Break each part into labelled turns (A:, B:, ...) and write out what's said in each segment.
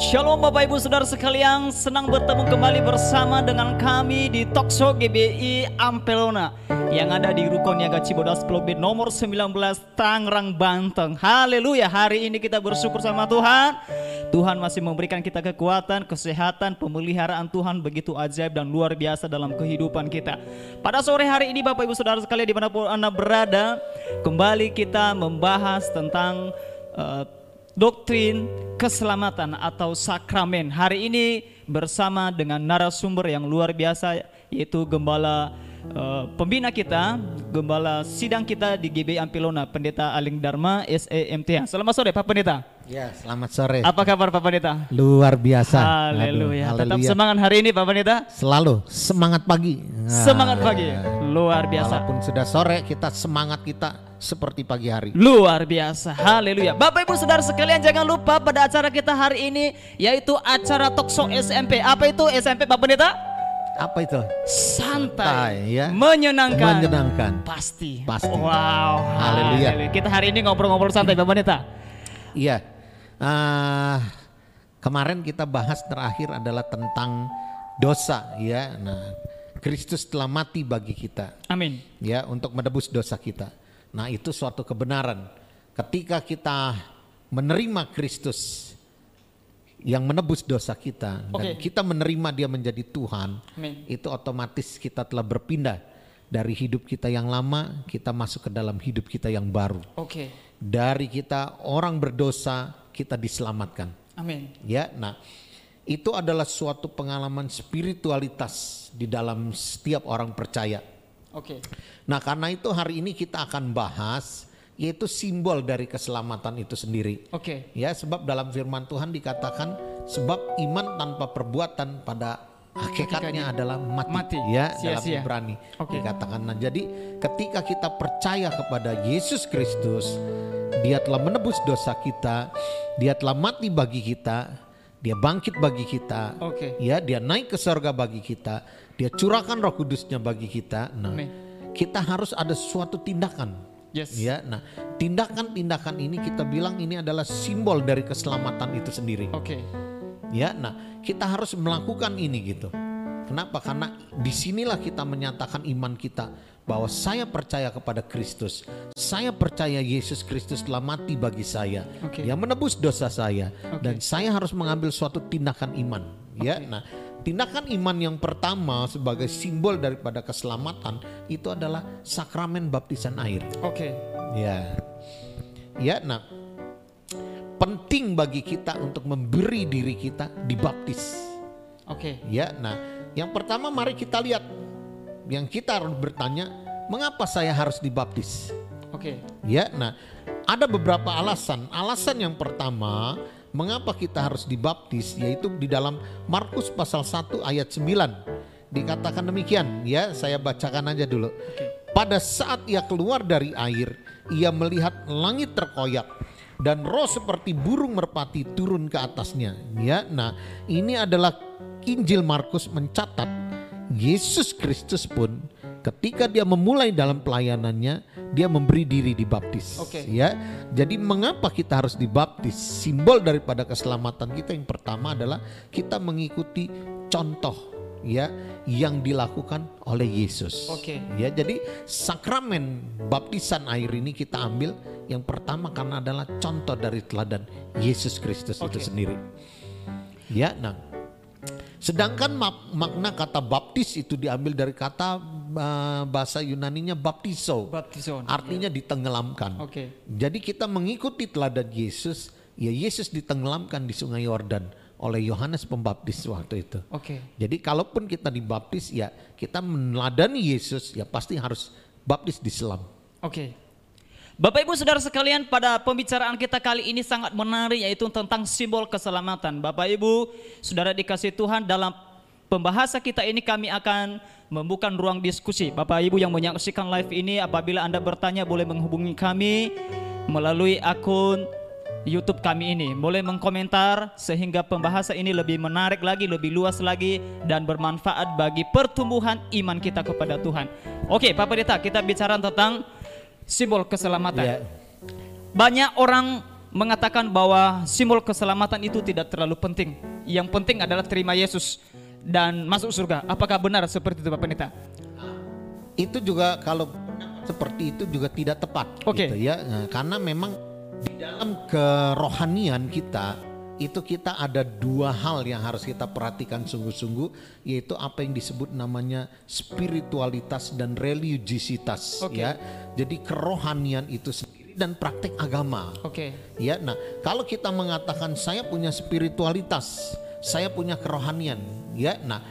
A: Shalom Bapak Ibu Saudara sekalian, senang bertemu kembali bersama dengan kami di Tokso GBI Ampelona yang ada di Rukun Niaga Cibodas Pulau B nomor 19 Tangerang Banten. Haleluya, hari ini kita bersyukur sama Tuhan. Tuhan masih memberikan kita kekuatan, kesehatan, pemeliharaan Tuhan begitu ajaib dan luar biasa dalam kehidupan kita. Pada sore hari ini Bapak Ibu Saudara sekalian di mana pun Anda berada, kembali kita membahas tentang uh, doktrin keselamatan atau sakramen. Hari ini bersama dengan narasumber yang luar biasa yaitu gembala uh, pembina kita, gembala sidang kita di GB Ampilona, Pendeta Aling Dharma SEMTA. Selamat sore Pak Pendeta.
B: Ya, selamat sore.
A: Apa kabar Pak Pendeta?
B: Luar biasa.
A: Haleluya. Tetap semangat hari ini Pak Pendeta?
B: Selalu semangat pagi.
A: Semangat pagi. Luar biasa.
B: Walaupun sudah sore, kita semangat kita seperti pagi hari.
A: Luar biasa. Haleluya. Bapak Ibu Saudara sekalian jangan lupa pada acara kita hari ini yaitu acara Tokso SMP. Apa itu SMP Pak Pendeta?
B: Apa itu?
A: Santai,
B: ya.
A: menyenangkan,
B: menyenangkan,
A: pasti,
B: pasti.
A: Wow,
B: haleluya.
A: Kita hari ini ngobrol-ngobrol santai, Pak Pendeta.
B: Iya, uh, kemarin kita bahas terakhir adalah tentang dosa, ya. Nah, Kristus telah mati bagi kita.
A: Amin.
B: Ya, untuk menebus dosa kita. Nah itu suatu kebenaran. Ketika kita menerima Kristus yang menebus dosa kita okay. dan kita menerima dia menjadi Tuhan, Amen. itu otomatis kita telah berpindah dari hidup kita yang lama kita masuk ke dalam hidup kita yang baru.
A: Oke. Okay.
B: Dari kita orang berdosa kita diselamatkan.
A: Amin.
B: Ya, nah itu adalah suatu pengalaman spiritualitas di dalam setiap orang percaya
A: Oke. Okay.
B: Nah karena itu hari ini kita akan bahas yaitu simbol dari keselamatan itu sendiri.
A: Oke.
B: Okay. Ya sebab dalam firman Tuhan dikatakan sebab iman tanpa perbuatan pada hakikatnya adalah mati.
A: mati.
B: Ya
A: Sia -sia.
B: dalam Ibrani
A: okay.
B: dikatakan. Nah jadi ketika kita percaya kepada Yesus Kristus, Dia telah menebus dosa kita, Dia telah mati bagi kita, Dia bangkit bagi kita.
A: Okay.
B: Ya dia naik ke surga bagi kita dia curahkan Roh Kudusnya bagi kita. Nah, Amen. kita harus ada suatu tindakan.
A: Yes.
B: Ya, nah, tindakan-tindakan ini kita bilang ini adalah simbol dari keselamatan itu sendiri.
A: Oke. Okay.
B: Ya, nah, kita harus melakukan ini gitu. Kenapa? Karena di sinilah kita menyatakan iman kita bahwa saya percaya kepada Kristus. Saya percaya Yesus Kristus telah mati bagi saya.
A: Okay.
B: Yang menebus dosa saya okay. dan saya harus mengambil suatu tindakan iman. Okay. Ya, nah Tindakan iman yang pertama sebagai simbol daripada keselamatan itu adalah sakramen baptisan air.
A: Oke. Okay.
B: Ya. Ya, nah penting bagi kita untuk memberi diri kita dibaptis.
A: Oke. Okay.
B: Ya, nah yang pertama mari kita lihat yang kita harus bertanya, mengapa saya harus dibaptis?
A: Oke. Okay.
B: Ya, nah ada beberapa alasan. Alasan yang pertama mengapa kita harus dibaptis yaitu di dalam Markus pasal 1 ayat 9 dikatakan demikian ya saya bacakan aja dulu pada saat ia keluar dari air ia melihat langit terkoyak dan roh seperti burung merpati turun ke atasnya ya nah ini adalah Injil Markus mencatat Yesus Kristus pun ketika dia memulai dalam pelayanannya dia memberi diri dibaptis.
A: Okay.
B: Ya, jadi mengapa kita harus dibaptis? Simbol daripada keselamatan kita yang pertama adalah kita mengikuti contoh ya yang dilakukan oleh Yesus.
A: Oke. Okay.
B: Ya, jadi sakramen baptisan air ini kita ambil yang pertama karena adalah contoh dari teladan Yesus Kristus okay. itu sendiri. Ya, nah Sedangkan mak makna kata baptis itu diambil dari kata uh, bahasa Yunaninya baptizo.
A: Baptizo.
B: Artinya yeah. ditenggelamkan.
A: Oke. Okay.
B: Jadi kita mengikuti teladan Yesus, ya Yesus ditenggelamkan di Sungai Yordan oleh Yohanes Pembaptis waktu itu.
A: Oke. Okay.
B: Jadi kalaupun kita dibaptis ya kita meneladani Yesus ya pasti harus baptis di selam.
A: Oke. Okay. Bapak Ibu Saudara sekalian pada pembicaraan kita kali ini sangat menarik yaitu tentang simbol keselamatan. Bapak Ibu Saudara dikasih Tuhan dalam pembahasan kita ini kami akan membuka ruang diskusi. Bapak Ibu yang menyaksikan live ini apabila Anda bertanya boleh menghubungi kami melalui akun YouTube kami ini. Boleh mengkomentar sehingga pembahasan ini lebih menarik lagi, lebih luas lagi dan bermanfaat bagi pertumbuhan iman kita kepada Tuhan. Oke, Pak Pendeta, kita bicara tentang simbol keselamatan. Yeah. Banyak orang mengatakan bahwa simbol keselamatan itu tidak terlalu penting. Yang penting adalah terima Yesus dan masuk surga. Apakah benar seperti itu Pak Pendeta?
B: Itu juga kalau seperti itu juga tidak tepat
A: Oke.
B: gitu ya. Nah, karena memang di dalam kerohanian kita itu kita ada dua hal yang harus kita perhatikan sungguh-sungguh yaitu apa yang disebut namanya spiritualitas dan religiositas
A: Oke.
B: ya. Jadi kerohanian itu sendiri dan praktek agama.
A: Oke.
B: Ya, nah kalau kita mengatakan saya punya spiritualitas, saya punya kerohanian, ya, nah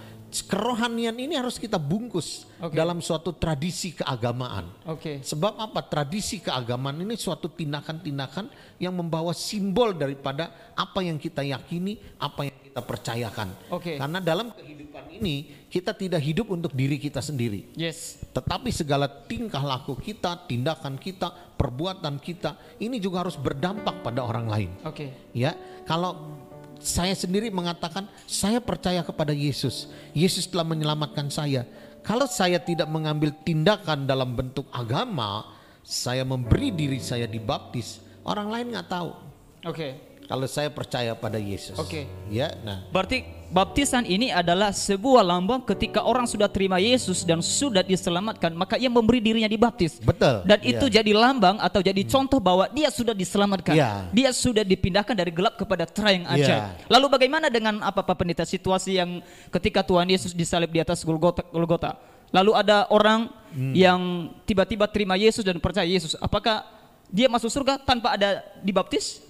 B: kerohanian ini harus kita bungkus
A: Oke.
B: dalam suatu tradisi keagamaan.
A: Oke.
B: Sebab apa? Tradisi keagamaan ini suatu tindakan-tindakan yang membawa simbol daripada apa yang kita yakini, apa yang kita percayakan.
A: Oke.
B: Karena dalam kehidupan ini kita tidak hidup untuk diri kita sendiri.
A: Yes.
B: Tetapi segala tingkah laku kita, tindakan kita, perbuatan kita ini juga harus berdampak pada orang lain.
A: Oke.
B: Ya, kalau saya sendiri mengatakan saya percaya kepada Yesus. Yesus telah menyelamatkan saya. Kalau saya tidak mengambil tindakan dalam bentuk agama, saya memberi diri saya dibaptis, orang lain nggak tahu.
A: Oke.
B: Kalau saya percaya pada Yesus.
A: Oke.
B: Ya, nah
A: Berarti baptisan ini adalah sebuah lambang ketika orang sudah terima Yesus dan sudah diselamatkan, maka ia memberi dirinya dibaptis.
B: betul.
A: Dan
B: Ya.
A: itu jadi lambang atau jadi contoh bahwa dia sudah diselamatkan.
B: Ya.
A: Dia sudah dipindahkan dari gelap kepada terang
B: Ya.
A: aja. Lalu bagaimana dengan apa Pak Pendeta situasi yang ketika Tuhan Yesus disalib di atas Golgota, Golgota. Lalu ada orang
B: Hmm.
A: yang tiba-tiba terima Yesus dan percaya Yesus. Apakah dia masuk surga tanpa ada dibaptis?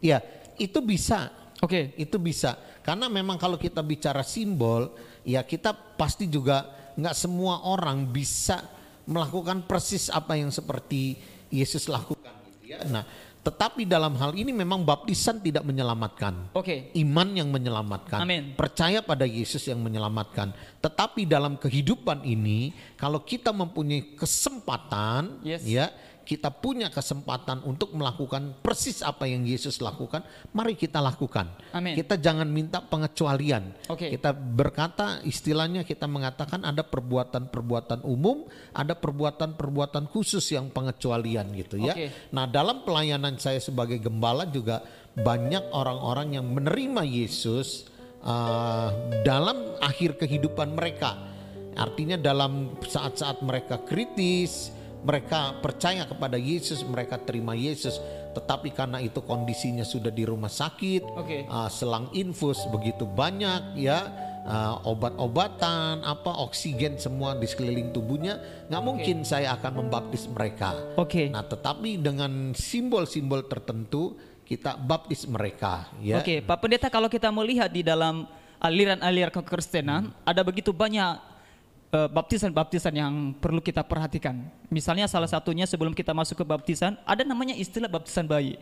B: Ya, itu bisa.
A: Oke.
B: Itu bisa. Karena memang kalau kita bicara simbol, ya kita pasti juga nggak semua orang bisa melakukan persis apa yang seperti Yesus lakukan. Gitu ya. Nah, tetapi dalam hal ini memang baptisan tidak menyelamatkan.
A: Oke.
B: Iman yang menyelamatkan,
A: Amin.
B: percaya pada Yesus yang menyelamatkan. Tetapi dalam kehidupan ini, kalau kita mempunyai kesempatan,
A: Yes.
B: ya kita punya kesempatan untuk melakukan persis apa yang Yesus lakukan, mari kita lakukan.
A: Amin.
B: Kita jangan minta pengecualian.
A: Oke.
B: Kita berkata, istilahnya kita mengatakan ada perbuatan-perbuatan umum, ada perbuatan-perbuatan khusus yang pengecualian gitu ya.
A: Oke.
B: Nah, dalam pelayanan saya sebagai gembala juga banyak orang-orang yang menerima Yesus uh, dalam akhir kehidupan mereka. Artinya dalam saat-saat mereka kritis, mereka percaya kepada Yesus, mereka terima Yesus, tetapi karena itu kondisinya sudah di rumah sakit,
A: Oke.
B: uh, selang infus begitu banyak ya, uh, obat-obatan, apa oksigen semua di sekeliling tubuhnya, nggak mungkin saya akan membaptis mereka.
A: Oke.
B: Nah, tetapi dengan simbol-simbol tertentu kita baptis mereka, ya.
A: Oke, Pak Pendeta kalau kita melihat di dalam aliran-aliran kekristenan ada begitu banyak baptisan-baptisan yang perlu kita perhatikan. Misalnya salah satunya sebelum kita masuk ke baptisan ada namanya istilah baptisan bayi.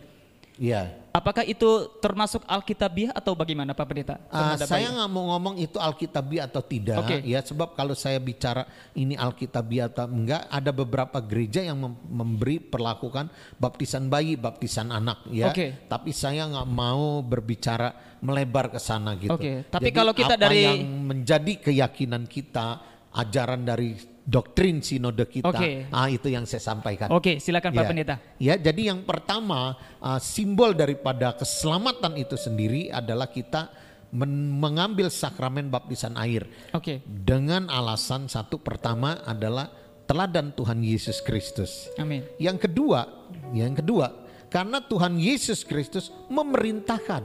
B: Iya.
A: Apakah itu termasuk alkitabiah atau bagaimana Pak Pendeta? Terhadap
B: saya nggak mau ngomong itu alkitabiah atau tidak,
A: Oke.
B: ya sebab kalau saya bicara ini alkitabiah atau enggak, ada beberapa gereja yang mem- memberi perlakukan baptisan bayi, baptisan anak, ya.
A: Oke.
B: Tapi saya nggak mau berbicara melebar ke sana gitu.
A: Oke, tapi
B: Jadi
A: kalau kita
B: apa
A: dari-
B: yang menjadi keyakinan kita, ajaran dari doktrin sinode kita,
A: Oke.
B: ah itu yang saya sampaikan.
A: Oke, silakan Pak
B: Ya.
A: Pendeta.
B: Ya, jadi yang pertama uh, simbol daripada keselamatan itu sendiri adalah kita men- mengambil sakramen baptisan air
A: Oke.
B: dengan alasan satu pertama adalah teladan Tuhan Yesus Kristus.
A: Amin.
B: Yang kedua, yang kedua, karena Tuhan Yesus Kristus memerintahkan.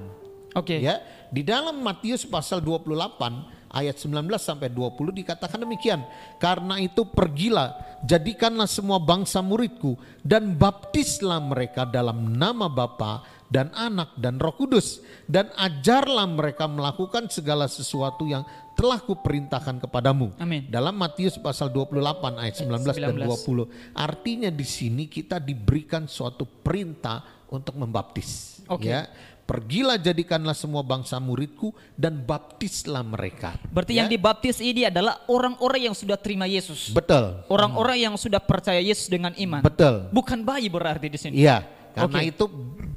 A: Oke.
B: Ya, di dalam Matius pasal 28 ayat 19 sampai 20 dikatakan demikian. Karena itu pergilah, jadikanlah semua bangsa muridku dan baptislah mereka dalam nama Bapa dan Anak dan Roh Kudus dan ajarlah mereka melakukan segala sesuatu yang telah kuperintahkan kepadamu.
A: Amin.
B: Dalam Matius pasal 28 ayat 19, dan
A: 19.
B: 20. Artinya di sini kita diberikan suatu perintah untuk membaptis.
A: Oke.
B: Ya. Pergilah jadikanlah semua bangsa muridku dan baptislah mereka.
A: Berarti yang
B: Ya.
A: dibaptis ini adalah orang-orang yang sudah terima Yesus.
B: Betul.
A: Orang-orang yang sudah percaya Yesus dengan iman.
B: Betul.
A: Bukan bayi berarti di sini.
B: Iya, karena
A: Oke.
B: itu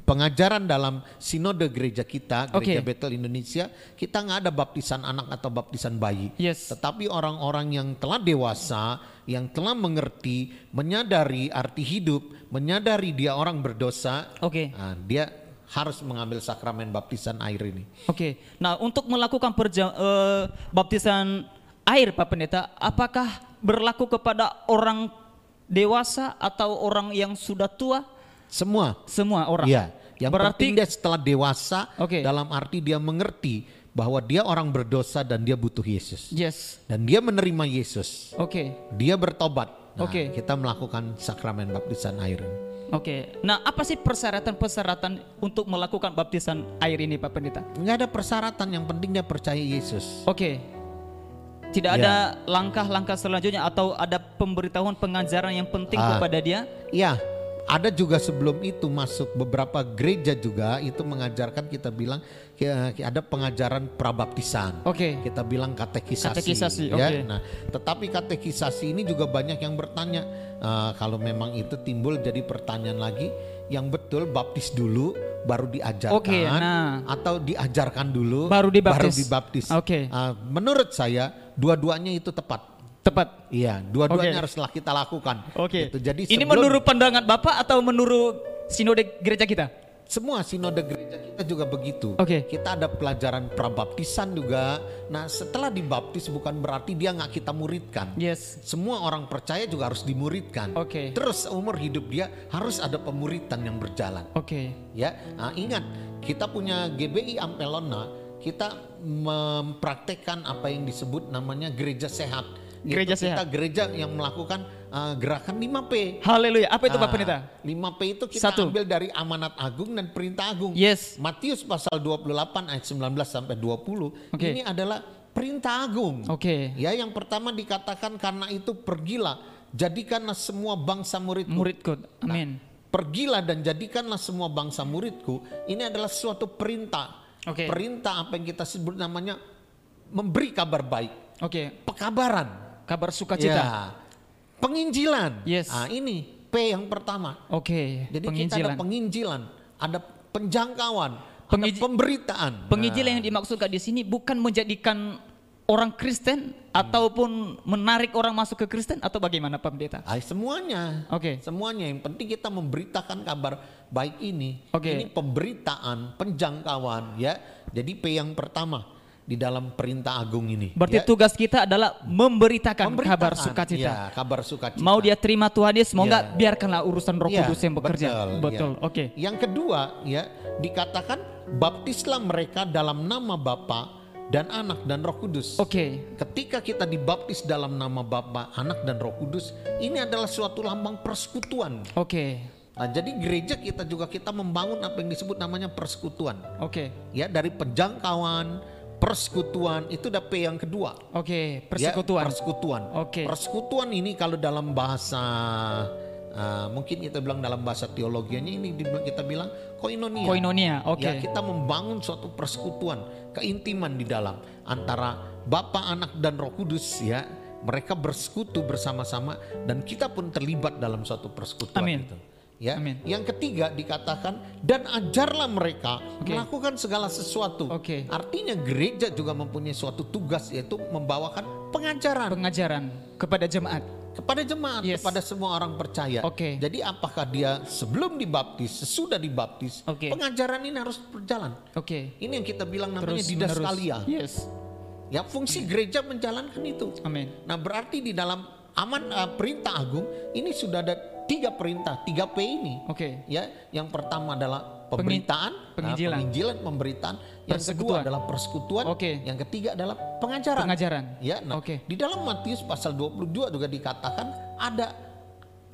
B: pengajaran dalam sinode gereja kita, gereja
A: Oke.
B: Betel Indonesia, kita nggak ada baptisan anak atau baptisan bayi.
A: Yes.
B: Tetapi orang-orang yang telah dewasa, yang telah mengerti, menyadari arti hidup, menyadari dia orang berdosa,
A: Oke.
B: nah, dia harus mengambil sakramen baptisan air ini.
A: Oke. Nah, untuk melakukan perja- eh, baptisan air Pak Pendeta, apakah berlaku kepada orang dewasa atau orang yang sudah tua?
B: Semua.
A: Semua orang.
B: Iya. Yang
A: Berarti
B: penting dia setelah dewasa
A: Oke.
B: dalam arti dia mengerti bahwa dia orang berdosa dan dia butuh Yesus.
A: yes.
B: Dan dia menerima Yesus.
A: Oke.
B: Dia bertobat. Nah,
A: Oke.
B: kita melakukan sakramen baptisan air
A: Oke. Nah, apa sih persyaratan-persyaratan untuk melakukan baptisan air ini Pak Pendeta?
B: Nggak ada persyaratan, yang penting dia percaya Yesus.
A: Oke. Tidak
B: Ya.
A: ada langkah-langkah selanjutnya atau ada pemberitahuan pengajaran yang penting
B: Ah.
A: kepada dia?
B: Ya, ada juga sebelum itu masuk beberapa gereja juga itu mengajarkan kita bilang ya, ada pengajaran prabaptisan.
A: Oke.
B: Kita bilang katekisasi.
A: Katekisasi,
B: ya.
A: oke.
B: Nah, tetapi katekisasi ini juga banyak yang bertanya eh, kalau memang itu timbul jadi pertanyaan lagi yang betul baptis dulu baru diajarkan
A: Oke, nah.
B: atau diajarkan dulu
A: Baru dibaptis.
B: dibaptis.
A: Oke.
B: Eh, menurut saya dua-duanya itu tepat.
A: Tepat.
B: Iya, dua-duanya
A: Oke.
B: haruslah kita lakukan.
A: Oke.
B: Gitu. Jadi
A: ini
B: sebelum-
A: menurut pandangan Bapak atau menurut sinode gereja kita?
B: semua sinode gereja kita juga begitu.
A: Oke.
B: Kita ada pelajaran prabaptisan juga. Nah, setelah dibaptis bukan berarti dia nggak kita muridkan.
A: Yes.
B: Semua orang percaya juga harus dimuridkan.
A: Oke.
B: Terus umur hidup dia harus ada pemuritan yang berjalan.
A: Oke.
B: Ya, nah, ingat kita punya GBI Ampelona, kita mempraktekkan apa yang disebut namanya gereja sehat. Yaitu
A: Gereja
B: kita
A: sehat.
B: gereja yang melakukan uh, gerakan 5P.
A: Haleluya. Apa itu Pak
B: Ah,
A: Pendeta?
B: 5P itu kita
A: Satu.
B: ambil dari amanat agung dan perintah agung.
A: Yes.
B: Matius pasal 28 ayat 19 sampai 20.
A: Oke.
B: Ini adalah perintah agung.
A: Oke.
B: Ya, yang pertama dikatakan karena itu pergilah, jadikanlah semua bangsa muridku.
A: Muridku. Amin.
B: Pergilah dan jadikanlah semua bangsa muridku. Ini adalah suatu perintah.
A: Oke.
B: Perintah apa yang kita sebut namanya memberi kabar baik,
A: Oke.
B: pekabaran.
A: Kabar sukacita.
B: Ya. Penginjilan.
A: Yes.
B: Ah, ini P yang pertama.
A: Oke.
B: Jadi kita
A: penginjilan.
B: ada penginjilan, ada penjangkauan,
A: Pengiji-
B: ada pemberitaan.
A: Penginjilan yang dimaksudkan di sini bukan menjadikan orang Kristen ataupun menarik orang masuk ke Kristen atau bagaimana Pak Pendeta?
B: Ah, semuanya.
A: Oke.
B: Semuanya yang penting kita memberitakan kabar baik ini.
A: Oke.
B: Ini pemberitaan, penjangkauan ya. Jadi P yang pertama di dalam perintah agung ini.
A: Berarti
B: ya.
A: tugas kita adalah memberitakan,
B: Memberitakan.
A: kabar sukacita.
B: Ya, kabar sukacita.
A: Mau dia terima Tuhan Yesus, mau
B: Ya.
A: biarkanlah urusan Roh
B: Ya,
A: Kudus yang bekerja.
B: Betul.
A: Betul.
B: ya.
A: Oke.
B: Yang kedua ya dikatakan baptislah mereka dalam nama Bapa dan Anak dan Roh Kudus.
A: Oke.
B: Ketika kita dibaptis dalam nama Bapa, Anak dan Roh Kudus, ini adalah suatu lambang persekutuan.
A: Oke.
B: Nah, jadi gereja kita juga kita membangun apa yang disebut namanya persekutuan.
A: Oke.
B: Ya, dari penjangkauan, persekutuan itu udah P yang kedua.
A: Oke,
B: Ya,
A: persekutuan.
B: persekutuan.
A: Oke.
B: Persekutuan ini kalau dalam bahasa uh, mungkin kita bilang dalam bahasa teologianya ini kita bilang koinonia.
A: Koinonia. Oke.
B: Ya, kita membangun suatu persekutuan, keintiman di dalam antara Bapa, Anak dan Roh Kudus ya. Mereka bersekutu bersama-sama dan kita pun terlibat dalam suatu persekutuan
A: Amin.
B: itu. Ya.
A: Amin.
B: Yang ketiga dikatakan dan ajarlah mereka
A: Oke.
B: melakukan segala sesuatu.
A: Oke.
B: Artinya gereja juga mempunyai suatu tugas yaitu membawakan pengajaran
A: Pengajaran kepada jemaat.
B: kepada jemaat,
A: Yes.
B: kepada semua orang percaya.
A: Oke.
B: Jadi apakah dia sebelum dibaptis, sesudah dibaptis,
A: Oke.
B: pengajaran ini harus berjalan.
A: Oke.
B: Ini yang kita bilang namanya
A: Terus
B: didaskalia.
A: Yes.
B: Ya fungsi gereja menjalankan itu.
A: Amin.
B: Nah berarti di dalam aman eh, perintah agung ini sudah ada tiga perintah, tiga P ini.
A: Oke.
B: Ya, yang pertama adalah pemberitaan, nah,
A: penginjilan.
B: penginjilan, pemberitaan. Yang kedua adalah persekutuan.
A: Oke.
B: Yang ketiga adalah pengajaran.
A: Pengajaran.
B: Ya, nah,
A: Oke.
B: di dalam Matius pasal 22 juga dikatakan ada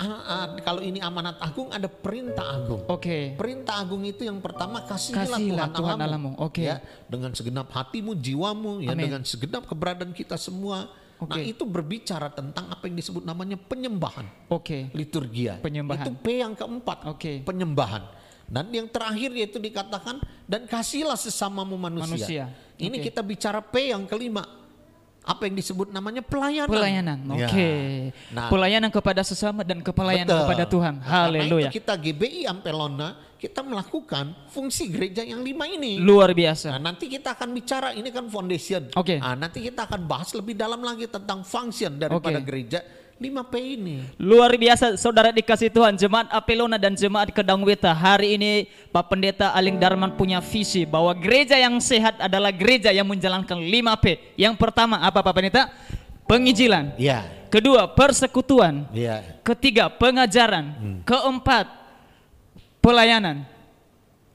B: ah, ah, kalau ini amanat agung ada perintah agung.
A: Oke.
B: Perintah agung itu yang pertama kasihlah,
A: Kasihilah
B: Tuhan,
A: Tuhan. Oke.
B: Ya, dengan segenap hatimu, jiwamu, ya dengan segenap keberadaan kita semua. Nah,
A: Oke.
B: itu berbicara tentang apa yang disebut namanya penyembahan,
A: Oke.
B: liturgia.
A: Penyembahan.
B: Itu P yang keempat.
A: Oke.
B: Penyembahan. Dan yang terakhir yaitu dikatakan dan kasihlah sesamamu manusia.
A: Manusia.
B: Ini kita bicara P yang kelima. Apa yang disebut namanya pelayanan.
A: Pelayanan.
B: Ya.
A: Oke.
B: Nah,
A: Pelayanan kepada sesama dan kepelayanan
B: Betul.
A: kepada Tuhan.
B: Nah, karena
A: Haleluya.
B: itu kita GBI Ampelona kita melakukan fungsi gereja yang lima ini.
A: Luar
B: Nah,
A: biasa.
B: nanti kita akan bicara ini kan foundation.
A: Oke.
B: Nah, nanti kita akan bahas lebih dalam lagi tentang function daripada
A: Oke.
B: gereja 5P ini.
A: Luar biasa saudara dikasih Tuhan Jemaat Apelona dan Jemaat Kedangweta Hari ini Pak Pendeta Aling Darman punya visi Bahwa gereja yang sehat adalah gereja yang menjalankan 5P Yang pertama apa Pak Pendeta? Penginjilan
B: Ya,
A: Kedua persekutuan
B: ya.
A: Ketiga pengajaran Keempat pelayanan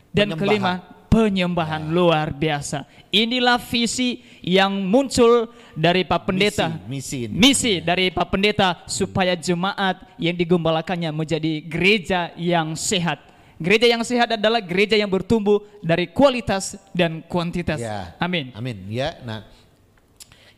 A: Dan
B: Penyembahan.
A: kelima penyembahan luar biasa Inilah visi yang muncul dari Pak Pendeta
B: Misi, misi
A: misi dari Pak Pendeta supaya jemaat yang digembalakannya menjadi gereja yang sehat. Gereja yang sehat adalah gereja yang bertumbuh dari kualitas dan kuantitas.
B: Ya.
A: Amin.
B: Amin. Ya, nah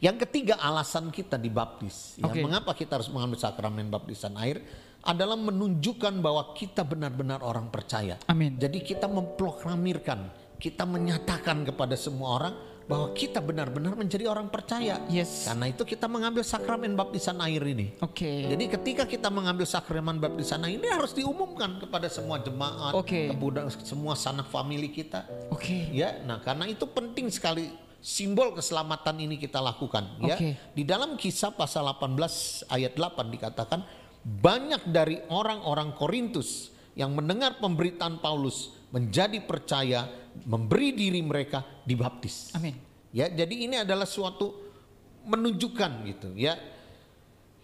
B: yang ketiga alasan kita dibaptis. Ya. Mengapa kita harus mengambil sakramen baptisan air adalah menunjukkan bahwa kita benar-benar orang percaya.
A: Amin.
B: Jadi kita memproklamirkan, kita menyatakan kepada semua orang bahwa kita benar-benar menjadi orang percaya.
A: Yes.
B: Karena itu kita mengambil sakramen baptisan air ini.
A: Oke.
B: Jadi ketika kita mengambil sakramen baptisan air ini harus diumumkan kepada semua jemaat,
A: Oke.
B: kepada semua sanak famili kita.
A: Oke.
B: Ya, nah karena itu penting sekali simbol keselamatan ini kita lakukan ya.
A: Oke.
B: Di dalam kisah pasal 18 ayat 8 dikatakan banyak dari orang-orang Korintus yang mendengar pemberitaan Paulus menjadi percaya, memberi diri mereka dibaptis.
A: Amin.
B: Ya, jadi ini adalah suatu menunjukkan gitu ya.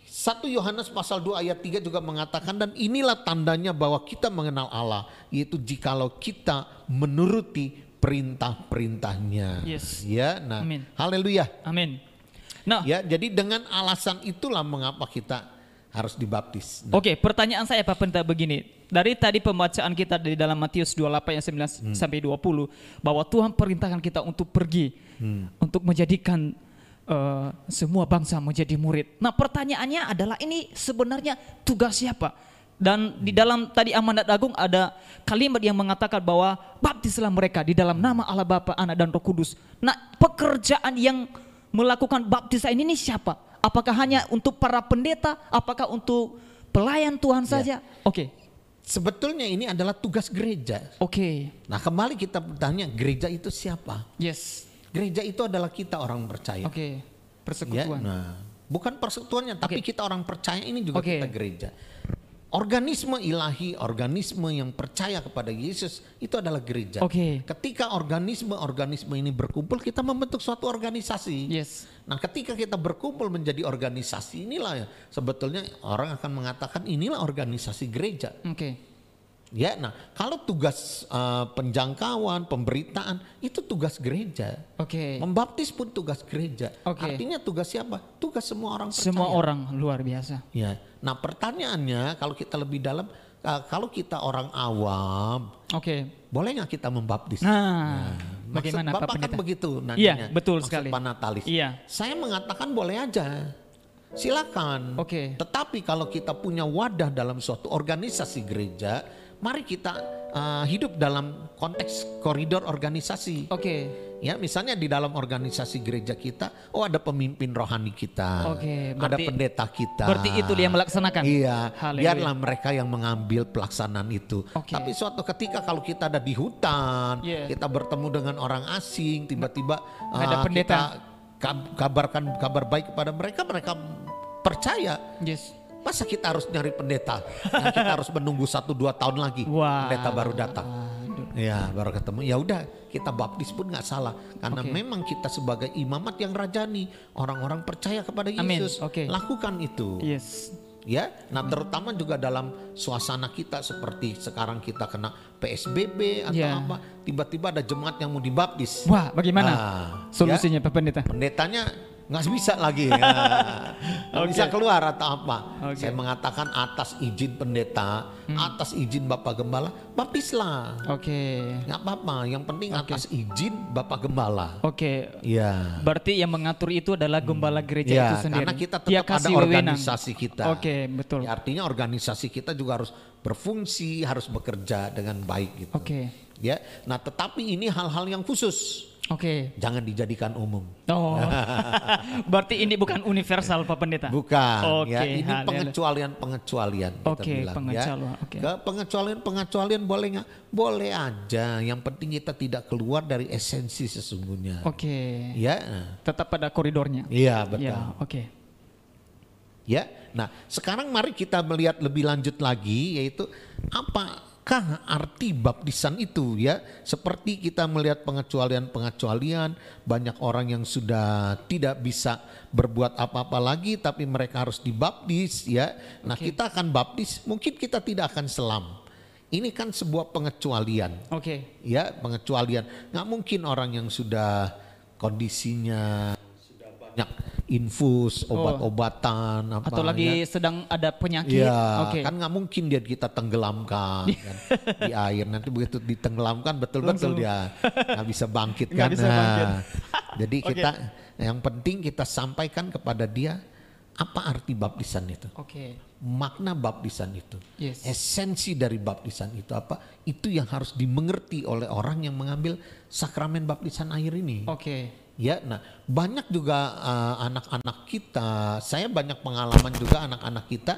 B: 1 Yohanes pasal 2 ayat 3 juga mengatakan dan inilah tandanya bahwa kita mengenal Allah yaitu jikalau kita menuruti perintah-perintahnya.
A: Yes.
B: Ya, nah,
A: Amin.
B: haleluya.
A: Amin. Nah,
B: Ya, jadi dengan alasan itulah mengapa kita harus dibaptis. Nah,
A: Oke, pertanyaan saya Pak Pendeta begini. Dari tadi pembacaan kita di dalam Matius 28 ayat 19 sampai 20 bahwa Tuhan perintahkan kita untuk pergi untuk menjadikan eh, semua bangsa menjadi murid. Nah, pertanyaannya adalah ini sebenarnya tugas siapa? Dan di dalam tadi amanat agung ada kalimat yang mengatakan bahwa baptislah mereka di dalam nama Allah Bapa, Anak dan Roh Kudus. Nah, pekerjaan yang melakukan baptisan ini siapa? Apakah hanya untuk para pendeta? Apakah untuk pelayan Tuhan saja? Oke,
B: sebetulnya ini adalah tugas gereja.
A: oke,
B: Nah, kembali kita bertanya, gereja itu siapa?
A: yes,
B: Gereja itu adalah kita orang percaya.
A: oke,
B: Ya,
A: persekutuan.
B: nah, bukan persekutuannya, tapi
A: Oke.
B: kita orang percaya ini juga
A: Oke.
B: kita gereja. Organisme ilahi, organisme yang percaya kepada Yesus itu adalah gereja.
A: Oke.
B: Ketika organisme-organisme ini berkumpul, kita membentuk suatu organisasi.
A: Yes,
B: Nah, ketika kita berkumpul menjadi organisasi inilah ya sebetulnya orang akan mengatakan inilah organisasi gereja.
A: oke,
B: Ya, nah kalau tugas eh, penjangkauan, pemberitaan itu tugas gereja.
A: oke.
B: Membaptis pun tugas gereja.
A: Oke.
B: Artinya tugas siapa? Semua orang percaya.
A: Semua orang luar biasa.
B: Ya. Nah, pertanyaannya kalau kita lebih dalam kalau kita orang awam,
A: Oke,
B: boleh nggak kita membaptis?
A: nah,
B: Maksud
A: bagaimana
B: Bapak
A: Pak
B: kan begitu
A: Iya,
B: nanyanya.
A: betul
B: Maksud
A: sekali.
B: Pak Natalis.
A: Iya.
B: Saya mengatakan boleh aja. Silakan.
A: Oke.
B: Tetapi kalau kita punya wadah dalam suatu organisasi gereja, mari kita uh, hidup dalam konteks koridor organisasi.
A: Oke,
B: Ya, misalnya di dalam organisasi gereja kita, oh ada pemimpin rohani kita,
A: Oke,
B: ada
A: berarti-
B: pendeta kita.
A: berarti itu dia melaksanakan?
B: Iya,
A: Haleluya.
B: biarlah mereka yang mengambil pelaksanaan itu.
A: Oke.
B: Tapi suatu ketika kalau kita ada di hutan,
A: Iya.
B: kita bertemu dengan orang asing, tiba-tiba
A: Ada
B: uh,
A: pendeta.
B: kita kab- kabarkan kabar baik kepada mereka, mereka percaya.
A: yes,
B: Masa kita harus nyari pendeta? Yang kita harus menunggu satu dua tahun lagi
A: Wah.
B: pendeta baru datang.
A: Aduh.
B: Ya baru ketemu. Ya udah kita baptis pun nggak salah karena
A: Oke.
B: memang kita sebagai imamat yang rajani orang-orang percaya kepada
A: Amin.
B: Yesus.
A: Oke.
B: Lakukan itu.
A: yes,
B: Ya, nah terutama juga dalam suasana kita seperti sekarang kita kena PSBB atau
A: Ya.
B: apa, tiba-tiba ada jemaat yang mau dibaptis.
A: wah bagaimana
B: Ah,
A: solusinya Pak Pendeta?
B: pendetanya nggak bisa lagi ya. Nggak
A: Oke.
B: bisa keluar atau apa.
A: Hmm.
B: saya mengatakan atas izin pendeta atas izin bapak gembala baptislah
A: Oke,
B: nggak apa-apa yang penting atas izin bapak gembala
A: oke.
B: ya
A: Berarti yang mengatur itu adalah gembala gereja
B: Ya,
A: itu sendiri.
B: karena kita
A: Dia
B: tetap ada
A: kasih wewenang.
B: organisasi kita.
A: Oke, betul.
B: Ya, artinya organisasi kita juga harus berfungsi, harus bekerja dengan baik gitu.
A: Oke,
B: Ya, nah tetapi ini hal-hal yang khusus,
A: oke.
B: jangan dijadikan umum.
A: Oh, berarti ini bukan universal Pak Pendeta?
B: Bukan,
A: Oke,
B: ya ini pengecualian-pengecualian.
A: Oke,
B: bilang,
A: pengecualian,
B: ya.
A: oke.
B: Ke pengecualian-pengecualian boleh nggak? Boleh aja. Yang penting kita tidak keluar dari esensi sesungguhnya.
A: Oke,
B: Ya, nah.
A: tetap pada koridornya.
B: iya betul.
A: Ya, oke.
B: Ya. Nah, sekarang mari kita melihat lebih lanjut lagi yaitu apakah arti baptisan itu ya? Seperti kita melihat pengecualian-pengecualian, banyak orang yang sudah tidak bisa berbuat apa-apa lagi tapi mereka harus dibaptis ya. Nah, kita akan baptis, mungkin kita tidak akan selam. Ini kan sebuah pengecualian
A: Oke.
B: ya pengecualian nggak mungkin orang yang sudah kondisinya banyak infus obat-obatan apa
A: Oh. Atau lagi
B: ya.
A: sedang ada penyakit.
B: Iya,
A: Oke.
B: kan nggak mungkin dia kita tenggelamkan kan, di air. Nanti begitu ditenggelamkan betul-betul dia nggak bisa bangkit kan.
A: bisa bangkit.
B: Nah, jadi
A: Oke.
B: kita yang penting kita sampaikan kepada dia apa arti baptisan itu,
A: Oke.
B: makna baptisan itu,
A: Yes.
B: esensi dari baptisan itu apa? Itu yang harus dimengerti oleh orang yang mengambil sakramen baptisan air ini.
A: Oke.
B: Ya, nah banyak juga uh, anak-anak kita, saya banyak pengalaman juga anak-anak kita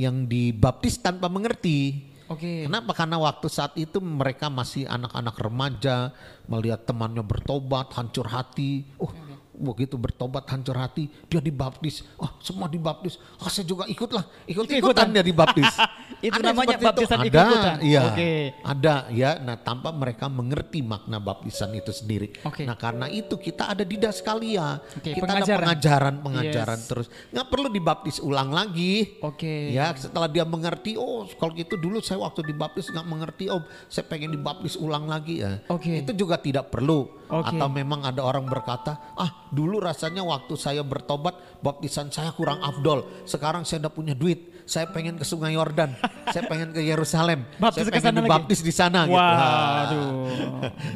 B: yang dibaptis tanpa mengerti.
A: Oke.
B: Kenapa? Karena waktu saat itu mereka masih anak-anak remaja, melihat temannya bertobat, hancur hati. Oh, begitu bertobat, hancur hati, dia dibaptis. Oh, semua dibaptis. Oh, saya juga ikutlah, ikut-ikutan
A: Ikut-ikutan.
B: dia dibaptis.
A: Itu
B: Ada
A: namanya baptisan
B: Ada,
A: ikut-ikutan.
B: Iya,
A: Oke.
B: ada ya. Nah, tanpa mereka mengerti makna baptisan itu sendiri.
A: Oke.
B: Nah, karena itu kita ada di Daskalia.
A: Oke,
B: kita ada
A: pengajaran.
B: pengajaran, pengajaran
A: Yes.
B: terus. Nggak perlu dibaptis ulang lagi.
A: Oke.
B: Ya, setelah dia mengerti, oh kalau gitu dulu saya waktu dibaptis nggak mengerti, om saya pengen dibaptis ulang lagi ya.
A: Oke.
B: Itu juga tidak perlu.
A: Oke.
B: Atau memang ada orang berkata, ah dulu rasanya waktu saya bertobat baptisan saya kurang afdol. Sekarang saya udah punya duit, saya pengen ke Sungai Yordan, saya pengen ke Yerusalem,
A: Baptis
B: saya pengen
A: sana lagi?
B: dibaptis di sana. gitu.
A: Waduh.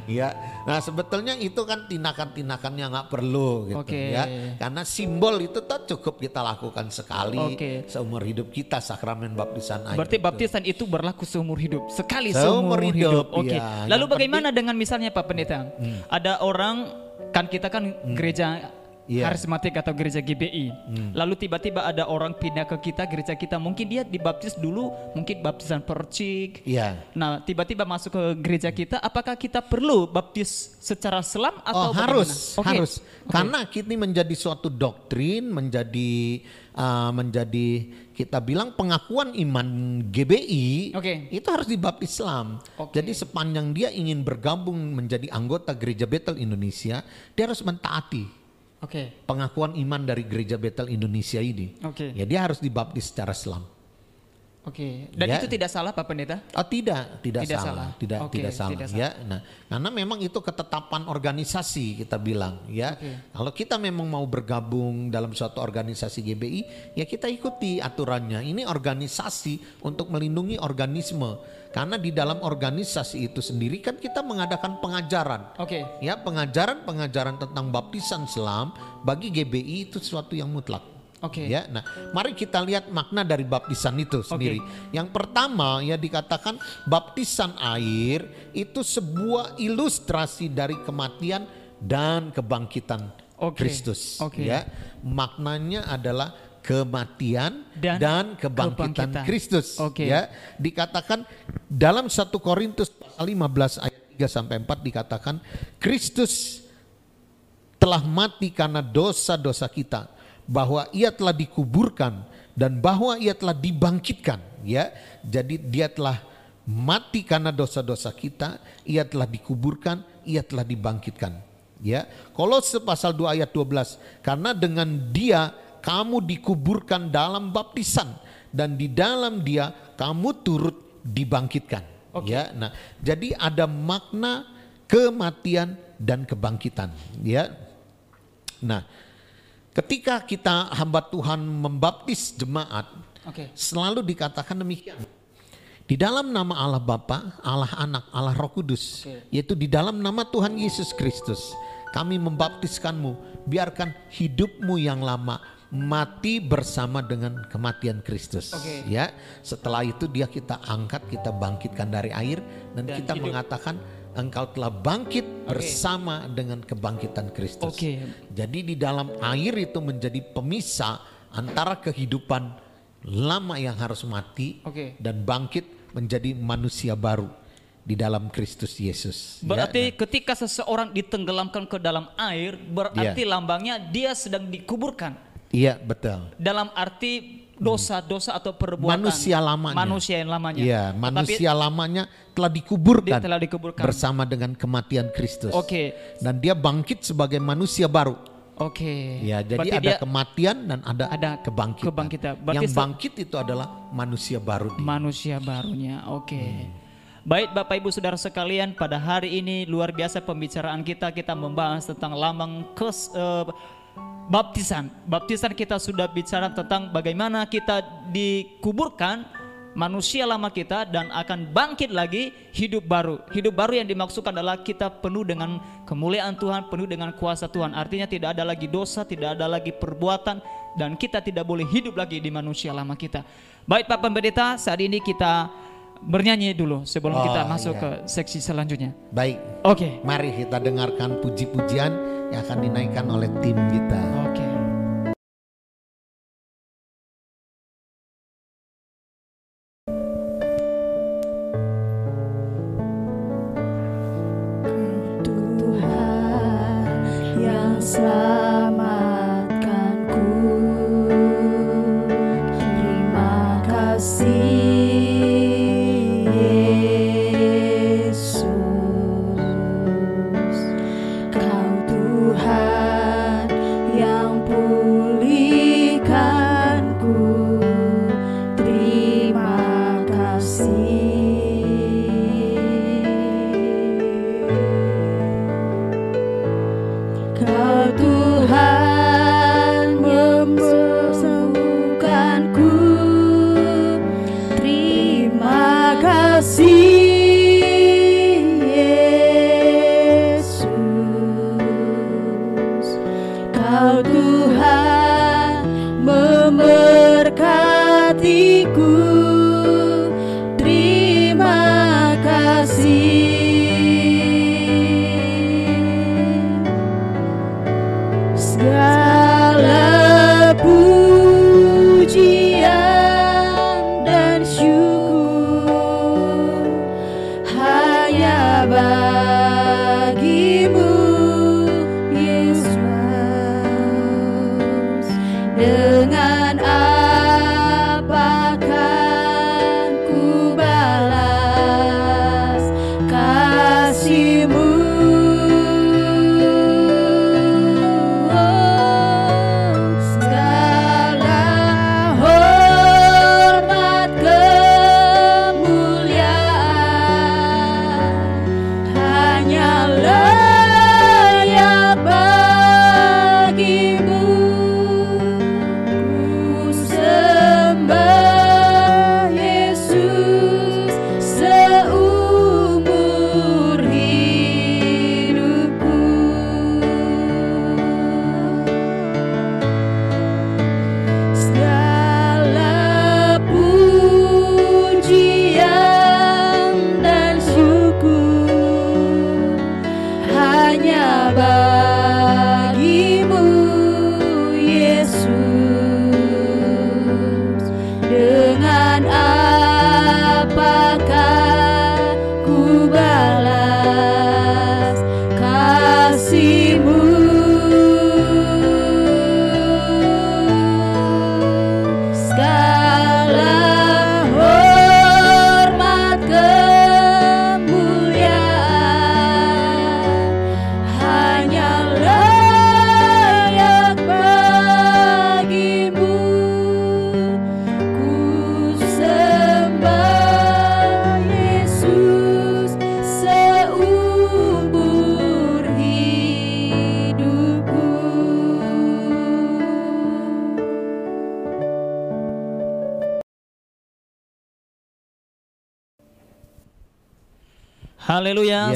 B: Iya, nah sebetulnya itu kan tindakan-tindakan yang nggak perlu gitu
A: Oke.
B: ya, karena simbol itu tuh cukup kita lakukan sekali
A: Oke.
B: seumur hidup kita sakramen baptisan air.
A: Berarti
B: itu.
A: baptisan itu berlaku seumur hidup, sekali
B: Seumur
A: seumur,
B: hidup,
A: hidup. Oke.
B: iya.
A: Lalu
B: Yang
A: bagaimana dengan misalnya Pak Pendeta? Ada orang kan kita kan gereja
B: Iya.
A: karismatik atau gereja GBI. Lalu tiba-tiba ada orang pindah ke kita gereja kita, mungkin dia dibaptis dulu, mungkin baptisan percik.
B: Iya.
A: Nah, tiba-tiba masuk ke gereja kita, apakah kita perlu baptis secara selam atau
B: Oh
A: bagaimana?
B: harus,
A: Oke.
B: harus.
A: Oke.
B: Karena ini menjadi suatu doktrin, menjadi uh, menjadi kita bilang pengakuan iman GBI
A: Oke.
B: itu harus dibaptis Islam.
A: Oke.
B: Jadi sepanjang dia ingin bergabung menjadi anggota Gereja Betel Indonesia, dia harus mentaati
A: Oke.
B: pengakuan iman dari Gereja Betel Indonesia ini.
A: Oke.
B: Ya dia harus dibaptis secara Islam.
A: Oke. Dan
B: Ya.
A: itu tidak salah Pak Pendeta?
B: Oh tidak, tidak,
A: Tidak
B: salah,
A: salah.
B: tidak
A: Oke,
B: tidak salah
A: tidak
B: ya. Nah, karena memang itu ketetapan organisasi kita bilang ya.
A: Oke.
B: Kalau kita memang mau bergabung dalam suatu organisasi GBI, ya kita ikuti aturannya. Ini organisasi untuk melindungi organisme. Karena di dalam organisasi itu sendiri kan kita mengadakan pengajaran.
A: Oke.
B: Ya, pengajaran-pengajaran tentang baptisan Islam bagi GBI itu sesuatu yang mutlak.
A: Oke.
B: Ya, nah, mari kita lihat makna dari baptisan itu sendiri. Yang pertama ya dikatakan baptisan air itu sebuah ilustrasi dari kematian dan kebangkitan
A: Oke,
B: Kristus.
A: oke.
B: Ya, maknanya adalah kematian
A: Dan
B: dan, kebangkitan,
A: kebangkitan.
B: Kristus.
A: Oke.
B: Ya, dikatakan dalam 1 Korintus pasal 15 ayat 3 sampai 4 dikatakan Kristus telah mati karena dosa-dosa kita, bahwa ia telah dikuburkan dan bahwa ia telah dibangkitkan, ya. Jadi dia telah mati karena dosa-dosa kita, ia telah dikuburkan, ia telah dibangkitkan. Ya. Kolose pasal 2 ayat 12, karena dengan dia kamu dikuburkan dalam baptisan dan di dalam dia kamu turut dibangkitkan.
A: Oke.
B: Ya. Nah, jadi ada makna kematian dan kebangkitan, ya. Nah, ketika kita hamba Tuhan membaptis jemaat,
A: Oke.
B: selalu dikatakan demikian. Di dalam nama Allah Bapa, Allah Anak, Allah Roh Kudus,
A: Oke.
B: yaitu di dalam nama Tuhan Yesus Kristus, kami membaptiskanmu. Biarkan hidupmu yang lama mati bersama dengan kematian Kristus.
A: Oke.
B: Ya, setelah itu dia kita angkat, kita bangkitkan dari air dan,
A: Dan
B: kita
A: hidup.
B: mengatakan engkau telah bangkit bersama dengan kebangkitan Kristus.
A: Oke.
B: Jadi di dalam air itu menjadi pemisah antara kehidupan lama yang harus mati
A: Oke.
B: dan bangkit menjadi manusia baru di dalam Kristus Yesus. Ya,
A: Berarti ketika seseorang ditenggelamkan ke dalam air, berarti
B: Iya.
A: lambangnya dia sedang dikuburkan.
B: Iya betul.
A: dalam arti dosa-dosa atau perbuatan
B: Manusia lamanya.
A: manusia yang lamanya.
B: Iya,
A: Tetapi
B: manusia lamanya telah dikuburkan
A: dia telah dikuburkan.
B: bersama dengan kematian Kristus.
A: Oke,
B: Dan dia bangkit sebagai manusia baru.
A: oke.
B: Ya, jadi
A: Berarti
B: ada
A: dia
B: kematian dan ada,
A: ada
B: kebangkitan.
A: kebangkitan. Berarti
B: Yang bangkit itu adalah manusia baru. dia.
A: manusia barunya. Oke.
B: Hmm.
A: Baik Bapak Ibu Saudara sekalian, pada hari ini luar biasa pembicaraan kita kita membahas tentang lambang kes eh, baptisan. Baptisan kita sudah bicara tentang bagaimana kita dikuburkan manusia lama kita dan akan bangkit lagi hidup baru. Hidup baru yang dimaksudkan adalah kita penuh dengan kemuliaan Tuhan, penuh dengan kuasa Tuhan. Artinya tidak ada lagi dosa, tidak ada lagi perbuatan dan kita tidak boleh hidup lagi di manusia lama kita. Baik Pak Pendeta, saat ini kita bernyanyi dulu sebelum
B: Oh,
A: kita masuk
B: iya.
A: ke seksi selanjutnya.
B: Baik,
A: Oke.
B: mari kita dengarkan puji-pujian yang akan dinaikkan oleh tim kita.
A: Oke.
C: Tuhan yang selamatkanku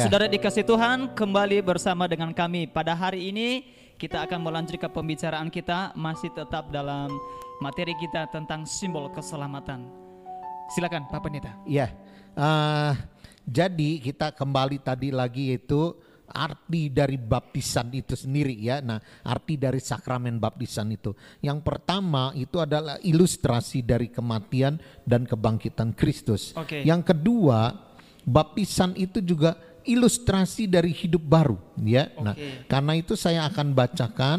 A: saudara dikasih Tuhan kembali bersama dengan kami pada hari ini kita akan melanjutkan pembicaraan kita masih tetap dalam materi kita tentang simbol keselamatan. Silakan Pak Pendeta.
B: Ya, eh, jadi kita kembali tadi lagi itu arti dari baptisan itu sendiri ya. Nah, arti dari sakramen baptisan itu. Yang pertama itu adalah ilustrasi dari kematian dan kebangkitan Kristus.
A: Oke.
B: Yang kedua, baptisan itu juga ilustrasi dari hidup baru ya. Nah,
A: Oke.
B: karena itu saya akan bacakan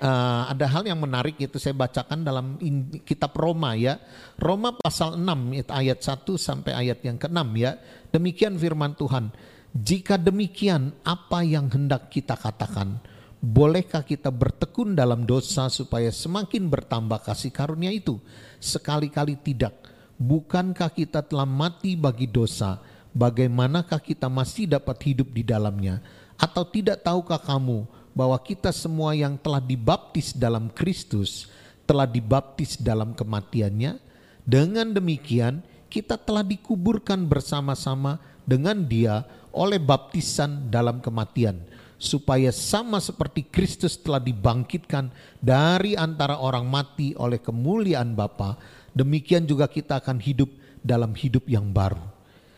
B: eh, ada hal yang menarik itu saya bacakan dalam in- kitab Roma ya. Roma pasal 6 ayat 1 sampai ayat yang ke-6 ya. Demikian firman Tuhan. Jika demikian apa yang hendak kita katakan? Bolehkah kita bertekun dalam dosa supaya semakin bertambah kasih karunia itu? Sekali-kali tidak. Bukankah kita telah mati bagi dosa? Bagaimanakah kita masih dapat hidup di dalamnya? Atau tidak tahukah kamu bahwa kita semua yang telah dibaptis dalam Kristus telah dibaptis dalam kematiannya? Dengan demikian kita telah dikuburkan bersama-sama dengan dia oleh baptisan dalam kematian supaya sama seperti Kristus telah dibangkitkan dari antara orang mati oleh kemuliaan Bapa, demikian juga kita akan hidup dalam hidup yang baru.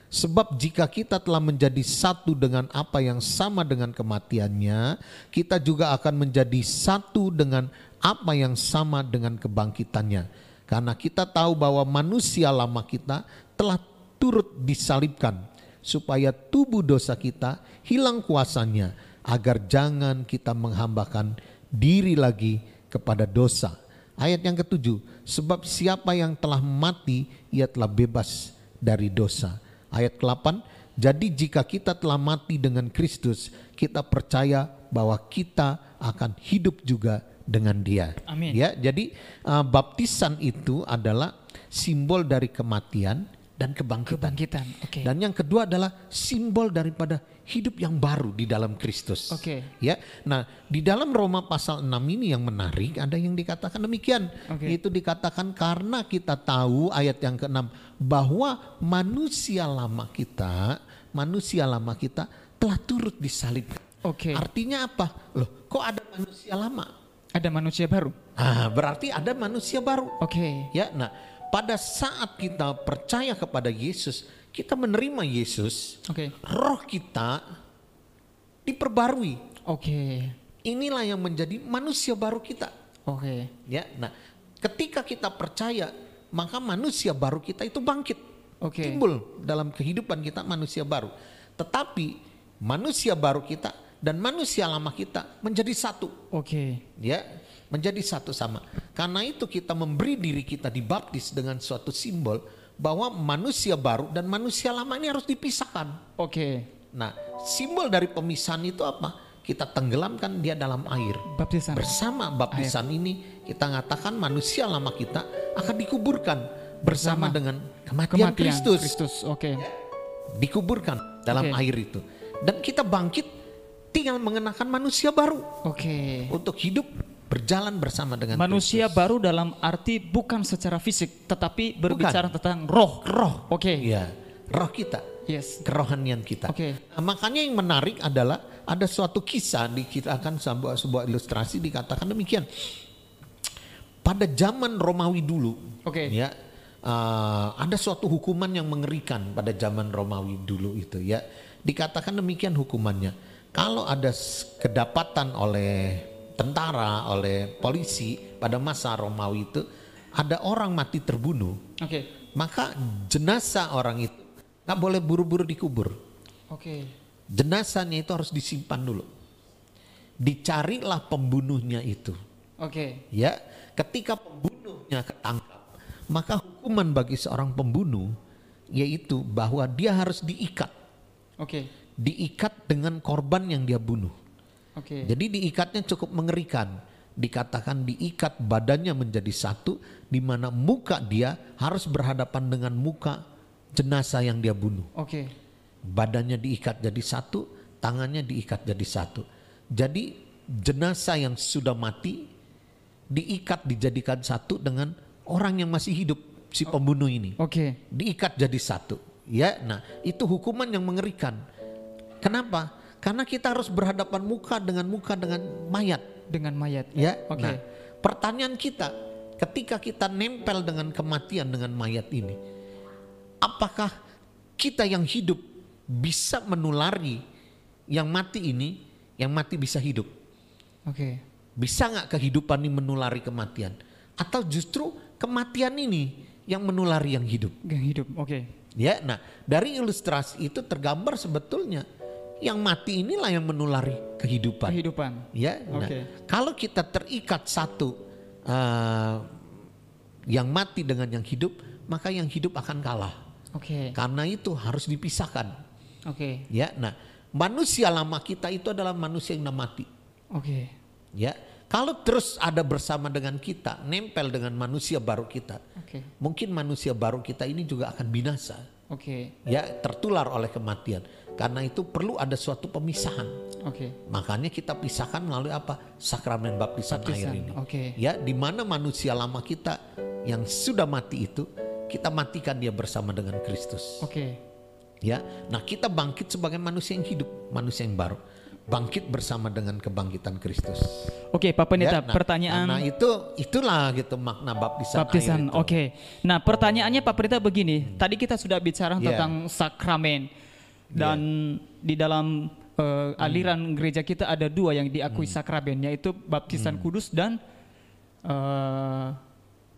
B: Sebab jika kita telah menjadi satu dengan apa yang sama dengan kematiannya, kita juga akan menjadi satu dengan apa yang sama dengan kebangkitannya. Karena kita tahu bahwa manusia lama kita telah turut disalibkan supaya tubuh dosa kita hilang kuasanya agar jangan kita menghambakan diri lagi kepada dosa. Ayat yang ketujuh, sebab siapa yang telah mati ia telah bebas dari dosa. Ayat ke-8, jadi jika kita telah mati dengan Kristus, kita percaya bahwa kita akan hidup juga dengan dia.
A: Amin.
B: Ya, jadi uh, baptisan itu adalah simbol dari kematian dan kebangkitan.
A: Kebangkitan. Oke.
B: Dan yang kedua adalah simbol daripada hidup yang baru di dalam Kristus.
A: Oke.
B: Ya. Nah, di dalam Roma pasal 6 ini yang menarik ada yang dikatakan demikian.
A: Oke.
B: Itu dikatakan karena kita tahu ayat yang ke-6 bahwa manusia lama kita, manusia lama kita telah turut disalibkan.
A: Oke.
B: Artinya apa? Loh, kok ada manusia lama?
A: Ada manusia baru.
B: Ah, berarti ada manusia baru.
A: Oke.
B: Ya, nah pada saat kita percaya kepada Yesus, kita menerima Yesus,
A: Oke.
B: roh kita diperbarui.
A: Oke.
B: Inilah yang menjadi manusia baru kita.
A: Oke.
B: Ya, nah ketika kita percaya, maka manusia baru kita itu bangkit,
A: Oke.
B: timbul dalam kehidupan kita manusia baru. Tetapi manusia baru kita dan manusia lama kita menjadi satu.
A: Oke.
B: ya menjadi satu sama. Karena itu kita memberi diri kita dibaptis dengan suatu simbol bahwa manusia baru dan manusia lama ini harus dipisahkan.
A: Oke.
B: Nah, simbol dari pemisahan itu apa? Kita tenggelamkan dia dalam air.
A: Baptisan.
B: Bersama baptisan ini kita ngatakan manusia lama kita akan dikuburkan bersama,
A: Bersama
B: dengan kematian,
A: Kematian
B: Kristus.
A: Kristus. Oke.
B: Dikuburkan dalam
A: Oke.
B: air itu. Dan kita bangkit tinggal mengenakan manusia baru
A: Oke.
B: untuk hidup berjalan bersama dengan
A: Manusia
B: Kristus.
A: baru dalam arti bukan secara fisik, tetapi berbicara tentang roh.
B: roh.
A: Oke.
B: Iya, roh kita,
A: Yes.
B: kerohanian kita.
A: Oke.
B: Nah, makanya yang menarik adalah ada suatu kisah dikitakan sebuah sebuah ilustrasi dikatakan demikian. Pada zaman Romawi dulu,
A: Oke.
B: ya uh, ada suatu hukuman yang mengerikan pada zaman Romawi dulu itu ya. Dikatakan demikian hukumannya. Kalau ada kedapatan oleh tentara, oleh polisi pada masa Romawi itu ada orang mati terbunuh,
A: Oke.
B: maka jenazah orang itu nggak boleh buru-buru dikubur.
A: Oke.
B: Jenazahnya itu harus disimpan dulu. Dicarilah pembunuhnya itu.
A: Oke.
B: Ya, ketika pembunuhnya ketangkap, maka hukuman bagi seorang pembunuh yaitu bahwa dia harus diikat,
A: Oke.
B: diikat dengan korban yang dia bunuh.
A: Oke.
B: Jadi diikatnya cukup mengerikan. Dikatakan diikat badannya menjadi satu di mana muka dia harus berhadapan dengan muka jenazah yang dia bunuh.
A: Oke.
B: Badannya diikat jadi satu, tangannya diikat jadi satu. Jadi jenazah yang sudah mati diikat dijadikan satu dengan orang yang masih hidup si pembunuh ini.
A: Oke.
B: Diikat jadi satu. Ya, nah itu hukuman yang mengerikan. Kenapa? Karena kita harus berhadapan muka dengan muka dengan mayat.
A: Dengan mayat.
B: Ya,
A: Oke.
B: nah pertanyaan kita ketika kita nempel dengan kematian dengan mayat ini, apakah kita yang hidup bisa menulari yang mati ini, yang mati bisa hidup?
A: Oke.
B: Bisa nggak kehidupan ini menulari kematian? Atau justru kematian ini yang menulari yang hidup?
A: Yang hidup. Oke.
B: Ya, nah dari ilustrasi itu tergambar sebetulnya yang mati inilah yang menulari kehidupan.
A: Kehidupan.
B: Ya, nah,
A: Oke.
B: kalau kita terikat satu eh, yang mati dengan yang hidup, maka yang hidup akan kalah.
A: Oke.
B: Karena itu harus dipisahkan.
A: Oke.
B: Ya, nah manusia lama kita itu adalah manusia yang sudah mati.
A: Oke.
B: Ya, kalau terus ada bersama dengan kita, nempel dengan manusia baru kita,
A: Oke.
B: mungkin manusia baru kita ini juga akan binasa.
A: Oke.
B: Ya, tertular oleh kematian. Karena itu perlu ada suatu pemisahan.
A: Oke.
B: Makanya kita pisahkan melalui apa? Sakramen baptisan, air
A: Baptisan,
B: ini.
A: oke.
B: Ya, di mana manusia lama kita yang sudah mati itu kita matikan dia bersama dengan Kristus.
A: Oke.
B: Ya. Nah, kita bangkit sebagai manusia yang hidup, manusia yang baru. Bangkit bersama dengan kebangkitan Kristus.
A: Oke, Pak Pendeta,
B: Ya, nah,
A: pertanyaan
B: Nah, itu itulah gitu makna baptisan, air
A: baptisan. Oke. Nah, pertanyaannya Pak Pendeta begini. Tadi kita sudah bicara
B: Ya.
A: tentang sakramen dan di dalam eh, aliran gereja kita ada dua yang diakui sakramen yaitu baptisan kudus dan eh,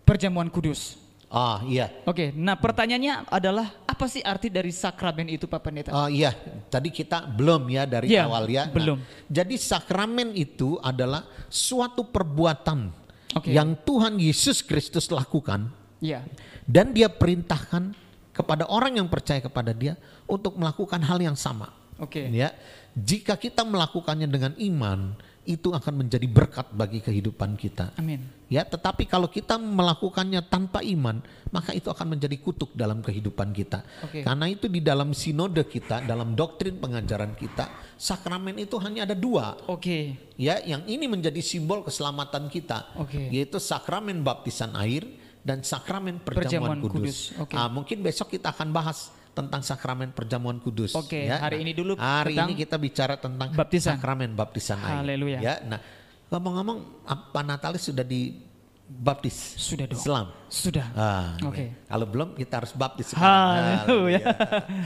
A: perjamuan kudus.
B: Ah, iya.
A: Oke, nah pertanyaannya adalah apa sih arti dari sakramen itu Pak Pendeta?
B: Oh iya, tadi kita belum ya dari
A: Iya,
B: awal ya. Nah,
A: belum.
B: jadi sakramen itu adalah suatu perbuatan
A: Oke.
B: yang Tuhan Yesus Kristus lakukan
A: Iya.
B: dan dia perintahkan kepada orang yang percaya kepada dia untuk melakukan hal yang sama.
A: Oke.
B: Ya, jika kita melakukannya dengan iman, itu akan menjadi berkat bagi kehidupan kita.
A: Amin.
B: Ya, tetapi kalau kita melakukannya tanpa iman, maka itu akan menjadi kutuk dalam kehidupan kita.
A: Oke.
B: Karena itu di dalam sinode kita, dalam doktrin pengajaran kita, sakramen itu hanya ada dua.
A: Oke.
B: Ya, yang ini menjadi simbol keselamatan kita,
A: Oke.
B: yaitu sakramen baptisan air dan sakramen perjamuan,
A: Perjamuan
B: kudus.
A: kudus, oke.
B: Ah, mungkin besok kita akan bahas tentang sakramen perjamuan kudus.
A: Oke,
B: ya.
A: hari
B: Nah,
A: ini dulu
B: Hari ini kita bicara tentang
A: baptisan.
B: sakramen baptisan air.
A: Haleluya.
B: Ya, nah ngomong-ngomong, apa Natalis sudah dibaptis?
A: Sudah dong.
B: Islam.
A: Sudah.
B: Ah,
A: Oke.
B: ya. Kalau belum kita harus baptis.
A: Haleluya.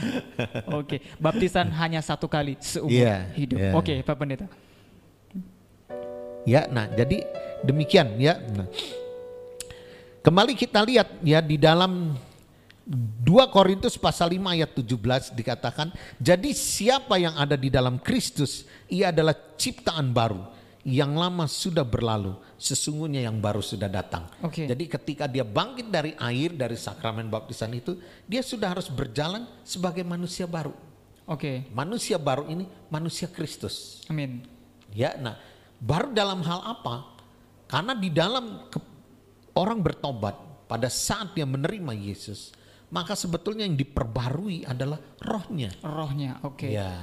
A: Oke, baptisan hanya satu kali seumur
B: Iya,
A: hidup.
B: iya.
A: Oke, Pak Pendeta.
B: Ya, nah jadi demikian ya. Nah, kembali kita lihat ya di dalam 2 Korintus pasal 5 ayat 17 dikatakan, jadi siapa yang ada di dalam Kristus, ia adalah ciptaan baru. Yang lama sudah berlalu, sesungguhnya yang baru sudah datang.
A: Oke.
B: Jadi ketika dia bangkit dari air, dari sakramen baptisan itu, dia sudah harus berjalan sebagai manusia baru.
A: Oke,
B: Manusia baru ini manusia Kristus.
A: amin.
B: Ya, nah baru dalam hal apa? Karena di dalam ke- orang bertobat pada saat dia menerima Yesus, maka sebetulnya yang diperbarui adalah rohnya.
A: Rohnya, oke.
B: Ya,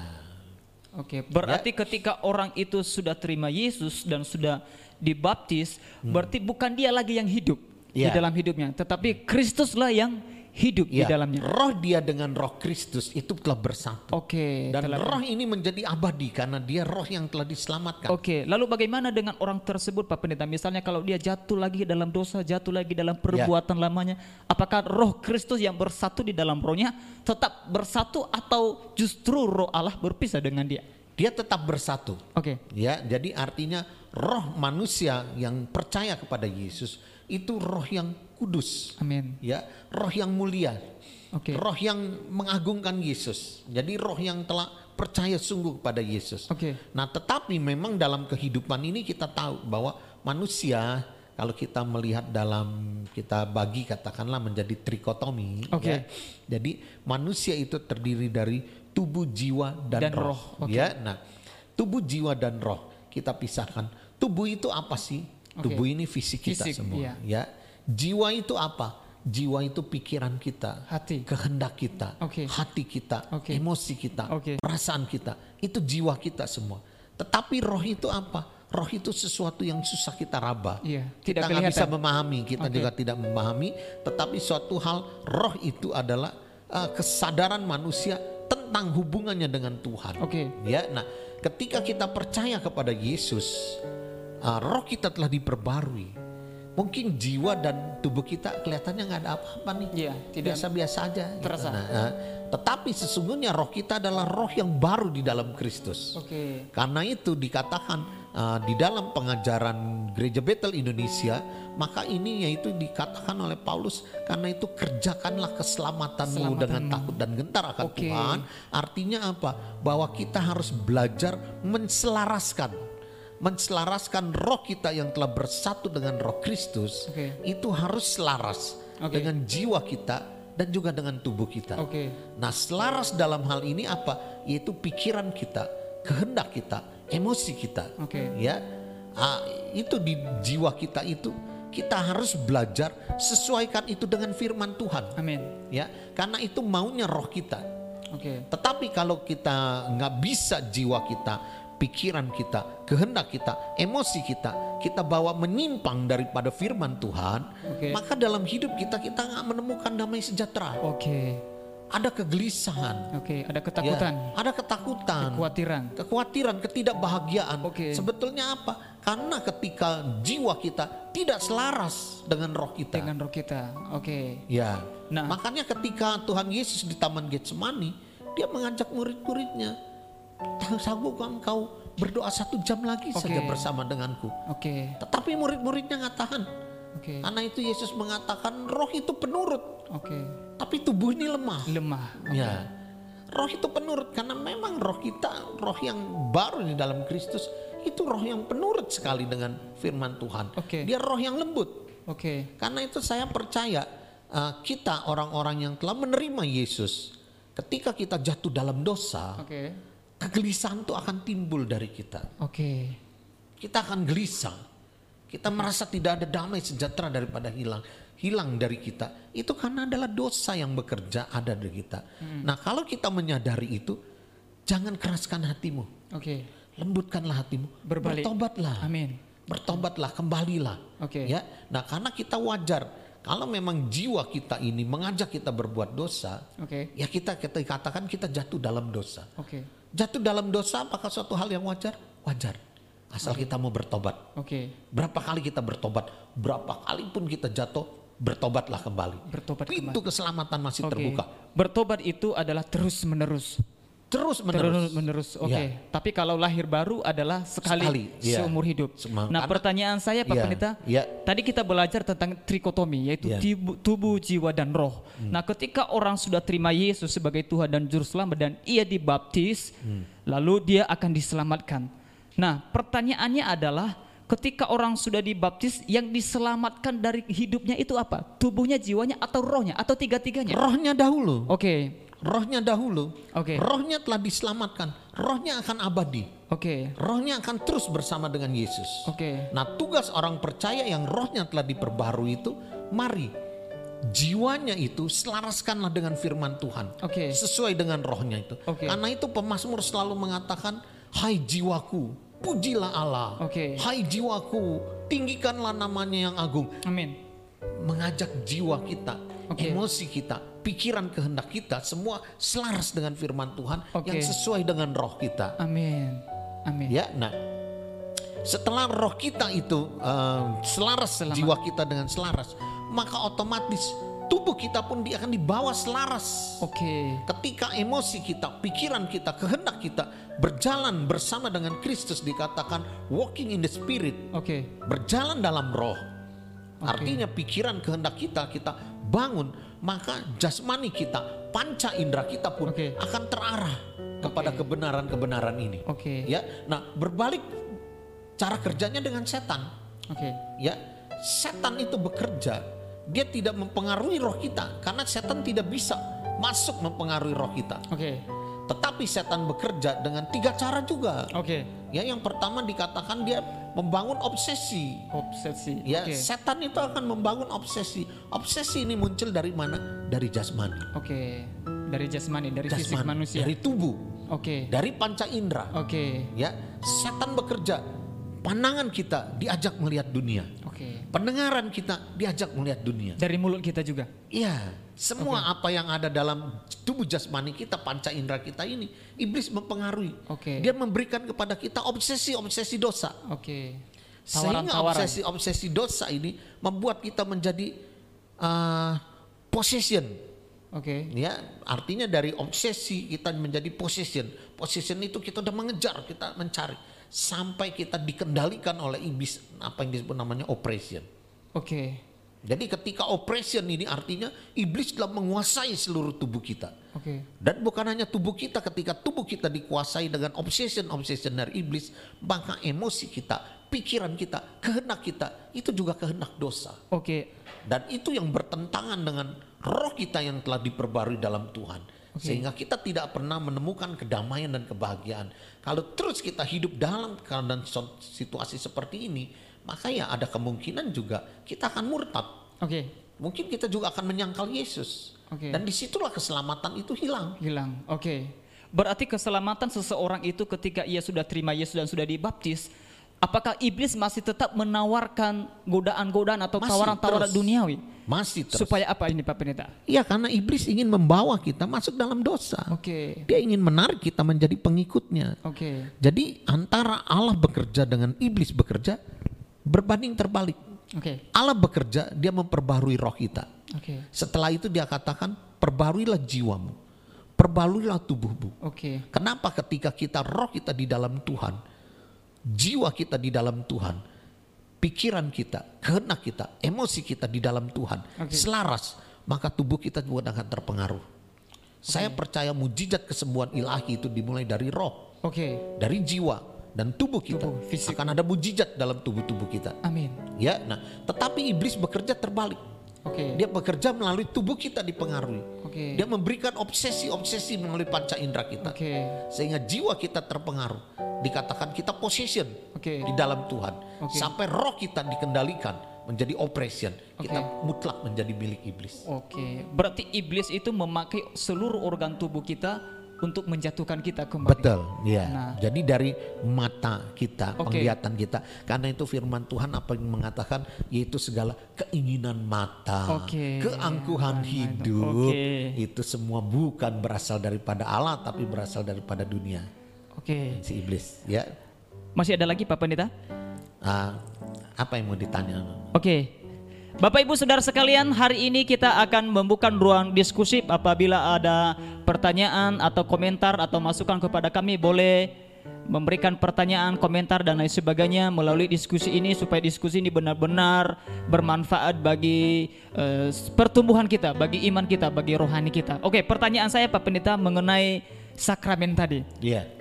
A: Oke, berarti ketika orang itu sudah terima Yesus dan sudah dibaptis, berarti bukan dia lagi yang hidup di
B: Hmm. Ya.
A: dalam hidupnya, tetapi Kristuslah yang hidup di
B: ya.
A: dalamnya.
B: Roh dia dengan roh Kristus itu telah bersatu.
A: Oke,
B: Dan
A: telah-
B: roh ini menjadi abadi karena dia roh yang telah diselamatkan.
A: Oke, lalu bagaimana dengan orang tersebut Pak Pendeta? Misalnya kalau dia jatuh lagi dalam dosa, jatuh lagi dalam perbuatan lamanya, apakah roh Kristus yang bersatu di dalam rohnya tetap bersatu atau justru roh Allah berpisah dengan dia?
B: Dia tetap bersatu.
A: Oke,
B: Ya, jadi artinya roh manusia yang percaya kepada Yesus itu roh yang kudus.
A: amin.
B: ya roh yang mulia
A: Oke.
B: roh yang mengagungkan Yesus jadi roh yang telah percaya sungguh kepada Yesus
A: Oke.
B: nah tetapi memang dalam kehidupan ini kita tahu bahwa manusia kalau kita melihat dalam kita bagi katakanlah menjadi trikotomi
A: Oke.
B: ya. jadi manusia itu terdiri dari tubuh jiwa dan,
A: Dan
B: roh,
A: roh, oke.
B: ya nah tubuh jiwa dan roh kita pisahkan tubuh itu apa sih
A: Oke.
B: tubuh ini fisik kita
A: Fisik,
B: semua
A: iya.
B: ya jiwa itu apa jiwa itu pikiran kita
A: Hati.
B: kehendak kita
A: Oke.
B: hati kita
A: Oke.
B: emosi kita
A: Oke.
B: perasaan kita itu jiwa kita semua tetapi roh itu apa roh itu sesuatu yang susah kita raba
A: Iya,
B: kita
A: tidak
B: nggak bisa memahami kita
A: Oke.
B: juga tidak memahami tetapi suatu hal roh itu adalah uh, kesadaran manusia tentang hubungannya dengan Tuhan
A: Oke.
B: ya nah ketika kita percaya kepada Yesus uh, roh kita telah diperbarui mungkin jiwa dan tubuh kita kelihatannya nggak ada apa-apa nih
A: Iya, tidak
B: biasa-biasa aja gitu.
A: terasa.
B: Nah, uh, tetapi sesungguhnya roh kita adalah roh yang baru di dalam Kristus
A: Oke.
B: karena itu dikatakan uh, di dalam pengajaran gereja Betel Indonesia, maka ini yaitu dikatakan oleh Paulus karena itu kerjakanlah keselamatanmu dengan
A: Keselamatanmu.
B: takut dan gentar akan
A: Oke.
B: Tuhan. Artinya apa? Bahwa kita harus belajar menselaraskan menselaraskan roh kita yang telah bersatu dengan roh Kristus
A: Oke.
B: itu harus selaras
A: Oke.
B: dengan jiwa kita dan juga dengan tubuh kita.
A: Oke.
B: Nah, selaras dalam hal ini apa? Yaitu pikiran kita, kehendak kita, emosi kita.
A: Oke.
B: Ya. Ah, itu di jiwa kita itu kita harus belajar sesuaikan itu dengan firman Tuhan.
A: Amin.
B: Ya, karena itu maunya roh kita.
A: Oke.
B: Tetapi kalau kita nggak bisa jiwa kita, pikiran kita, kehendak kita, emosi kita, kita bawa menyimpang daripada firman Tuhan,
A: Oke.
B: maka dalam hidup kita kita nggak menemukan damai sejahtera.
A: Oke.
B: Ada kegelisahan,
A: Oke, ada
B: ya,
A: ketakutan,
B: ada ketakutan,
A: kekhawatiran.
B: kekhawatiran, ketidakbahagiaan.
A: Oke.
B: Sebetulnya apa? Karena ketika jiwa kita tidak selaras dengan roh kita.
A: dengan roh kita. Oke.
B: Ya.
A: Nah.
B: Makanya ketika Tuhan Yesus di Taman Getsemani, dia mengajak murid-muridnya, sanggupkah engkau berdoa satu jam lagi
A: Oke.
B: saja bersama denganku.
A: Oke.
B: Tetapi murid-muridnya nggak tahan.
A: Oke.
B: Karena itu Yesus mengatakan roh itu penurut,
A: Oke.
B: tapi tubuh ini lemah.
A: Lemah.
B: Ya. Roh itu penurut karena memang roh kita, roh yang baru di dalam Kristus itu roh yang penurut sekali dengan firman Tuhan.
A: Oke.
B: Dia roh yang lembut.
A: Oke.
B: Karena itu saya percaya uh, kita orang-orang yang telah menerima Yesus, ketika kita jatuh dalam dosa,
A: Oke.
B: Kegelisahan itu akan timbul dari kita.
A: Oke.
B: Kita akan gelisah. Kita merasa tidak ada damai sejahtera daripada hilang. Hilang dari kita. Itu karena adalah dosa yang bekerja ada dari kita. Nah kalau kita menyadari itu, jangan keraskan hatimu.
A: Oke.
B: Lembutkanlah hatimu.
A: Berbalik.
B: Bertobatlah.
A: Amin.
B: bertobatlah kembalilah
A: Oke.
B: ya nah karena kita wajar kalau memang jiwa kita ini mengajak kita berbuat dosa
A: Oke.
B: ya kita kita katakan kita jatuh dalam dosa
A: Oke.
B: Jatuh dalam dosa apakah suatu hal yang wajar wajar asal kita mau bertobat
A: Oke.
B: berapa kali kita bertobat berapa kali pun kita jatuh bertobatlah kembali
A: Bertobat
B: pintu keselamatan masih
A: Oke.
B: terbuka
A: Bertobat itu adalah terus menerus.
B: Terus
A: Terus
B: menerus
A: menerus. Oke.
B: Ya.
A: Tapi kalau lahir baru adalah sekali,
B: Sekali, iya.
A: seumur hidup.
B: Sema-
A: nah, pertanyaan saya Pak
B: Iya,
A: Pendeta,
B: iya.
A: tadi kita belajar tentang trikotomi yaitu.
B: Hmm.
A: tibu- tubuh, jiwa dan roh. Nah, ketika orang sudah terima Yesus sebagai Tuhan dan juru selamat dan ia dibaptis,
B: Hmm.
A: lalu dia akan diselamatkan. Nah, pertanyaannya adalah ketika orang sudah dibaptis yang diselamatkan dari hidupnya itu apa? Tubuhnya, jiwanya atau rohnya atau tiga-tiganya?
B: rohnya dahulu
A: Oke.
B: Rohnya dahulu
A: Oke.
B: rohnya telah diselamatkan rohnya akan abadi
A: Oke.
B: Rohnya akan terus bersama dengan Yesus.
A: Oke.
B: Nah, tugas orang percaya yang rohnya telah diperbaharui itu, mari jiwanya itu selaraskanlah dengan firman Tuhan.
A: Oke.
B: Sesuai dengan rohnya itu.
A: Oke.
B: Karena itu pemazmur selalu mengatakan, "Hai jiwaku, pujilah Allah.
A: Oke.
B: Hai jiwaku, tinggikanlah namanya yang agung."
A: Amin.
B: Mengajak jiwa kita,
A: Oke.
B: emosi kita, pikiran kehendak kita semua selaras dengan firman Tuhan
A: Oke.
B: yang sesuai dengan roh kita.
A: Amin. Amin.
B: Ya, nah setelah roh kita itu eh, selaras
A: Selamat.
B: jiwa kita dengan selaras, maka otomatis tubuh kita pun dia akan dibawa selaras.
A: Oke.
B: Ketika emosi kita, pikiran kita, kehendak kita berjalan bersama dengan Kristus dikatakan walking in the spirit,
A: Oke.
B: berjalan dalam roh. Artinya pikiran kehendak kita kita bangun, maka jasmani kita, panca indera kita pun
A: Oke.
B: akan terarah kepada kebenaran-kebenaran ini.
A: Oke.
B: Ya, nah berbalik cara kerjanya dengan setan.
A: Oke.
B: Ya, setan itu bekerja, dia tidak mempengaruhi roh kita karena setan tidak bisa masuk mempengaruhi roh kita.
A: Oke.
B: Tetapi setan bekerja dengan tiga cara juga.
A: Oke.
B: Ya, yang pertama dikatakan dia membangun obsesi.
A: Obsesi.
B: Ya,
A: Oke.
B: setan itu akan membangun obsesi. Obsesi ini muncul dari mana? Dari jasmani.
A: Oke. Dari jasmani, dari fisik
B: Jasmani,
A: manusia.
B: dari tubuh,
A: Oke.
B: dari panca indera.
A: Oke.
B: Ya, setan bekerja. Pandangan kita diajak melihat dunia.
A: Oke.
B: Pendengaran kita diajak melihat dunia.
A: Dari mulut kita juga.
B: Iya, semua apa yang ada dalam tubuh jasmani kita, panca indera kita ini, iblis mempengaruhi.
A: Oke.
B: Dia memberikan kepada kita obsesi-obsesi dosa.
A: Oke.
B: Sehingga
A: Tawaran-tawaran.
B: obsesi-obsesi dosa ini membuat kita menjadi uh, possession.
A: Oke.
B: Ya, artinya dari obsesi kita menjadi possession. Possession itu kita udah mengejar, kita mencari. sampai kita dikendalikan oleh iblis apa yang disebut namanya oppression.
A: Oke.
B: Jadi ketika oppression ini artinya iblis telah menguasai seluruh tubuh kita.
A: Oke.
B: Dan bukan hanya tubuh kita, ketika tubuh kita dikuasai dengan obsession-obsession dari iblis, maka emosi kita, pikiran kita, kehendak kita, itu juga kehendak dosa.
A: Oke.
B: Dan itu yang bertentangan dengan roh kita yang telah diperbarui dalam Tuhan. Sehingga kita tidak pernah menemukan kedamaian dan kebahagiaan. Kalau terus kita hidup dalam keadaan situasi seperti ini, maka ya ada kemungkinan juga kita akan murtad.
A: Oke.
B: Mungkin kita juga akan menyangkal Yesus.
A: Oke.
B: Dan di situlah keselamatan itu hilang.
A: Hilang. Oke. Berarti keselamatan seseorang itu ketika ia sudah terima Yesus dan sudah dibaptis, apakah iblis masih tetap menawarkan godaan-godaan atau tawaran-tawaran duniawi?
B: Masih terus.
A: Supaya apa ini Pak Pendeta?
B: Iya karena iblis ingin membawa kita masuk dalam dosa.
A: Oke.
B: Dia ingin menarik kita menjadi pengikutnya.
A: Oke.
B: Jadi antara Allah bekerja dengan iblis bekerja berbanding terbalik.
A: Oke.
B: Allah bekerja, dia memperbarui roh kita.
A: Oke.
B: Setelah itu dia katakan, perbaruilah jiwamu. Perbaruilah tubuhmu.
A: Oke.
B: Kenapa ketika kita roh kita di dalam Tuhan, jiwa kita di dalam Tuhan, pikiran kita, kehendak kita, emosi kita di dalam Tuhan,
A: Oke.
B: selaras, maka tubuh kita juga akan terpengaruh. Saya percaya mujizat kesembuhan ilahi itu dimulai dari roh,
A: Oke.
B: dari jiwa dan tubuh kita.
A: Tubuh, fisik.
B: Akan ada mujizat dalam tubuh-tubuh kita.
A: Amin.
B: Ya, nah, tetapi iblis bekerja terbalik.
A: Oke.
B: Dia bekerja melalui tubuh kita dipengaruhi.
A: Oke.
B: Dia memberikan obsesi-obsesi melalui panca indera kita.
A: Oke.
B: Sehingga jiwa kita terpengaruh. Dikatakan kita possession
A: Oke.
B: di dalam Tuhan.
A: Oke.
B: Sampai roh kita dikendalikan menjadi oppression. Kita
A: Oke.
B: mutlak menjadi milik iblis.
A: Oke. Berarti iblis itu memakai seluruh organ tubuh kita untuk menjatuhkan kita kembali.
B: Betul, ya.
A: Nah.
B: Jadi dari mata kita,
A: Oke.
B: penglihatan kita. Karena itu firman Tuhan apa yang mengatakan yaitu segala keinginan mata,
A: Oke.
B: keangkuhan hidup.
A: Oke.
B: Itu semua bukan berasal daripada Allah tapi berasal daripada dunia.
A: Oke.
B: Si iblis, ya.
A: Masih ada lagi Pak Pendeta?
B: Ah, apa yang mau ditanya?
A: Oke. Bapak Ibu Saudara sekalian, hari ini kita akan membuka ruang diskusi apabila ada pertanyaan atau komentar atau masukan kepada kami boleh memberikan pertanyaan, komentar dan lain sebagainya melalui diskusi ini supaya diskusi ini benar-benar bermanfaat bagi eh, pertumbuhan kita, bagi iman kita, bagi rohani kita. Oke, pertanyaan saya Pak Pendeta mengenai sakramen tadi.
B: Iya.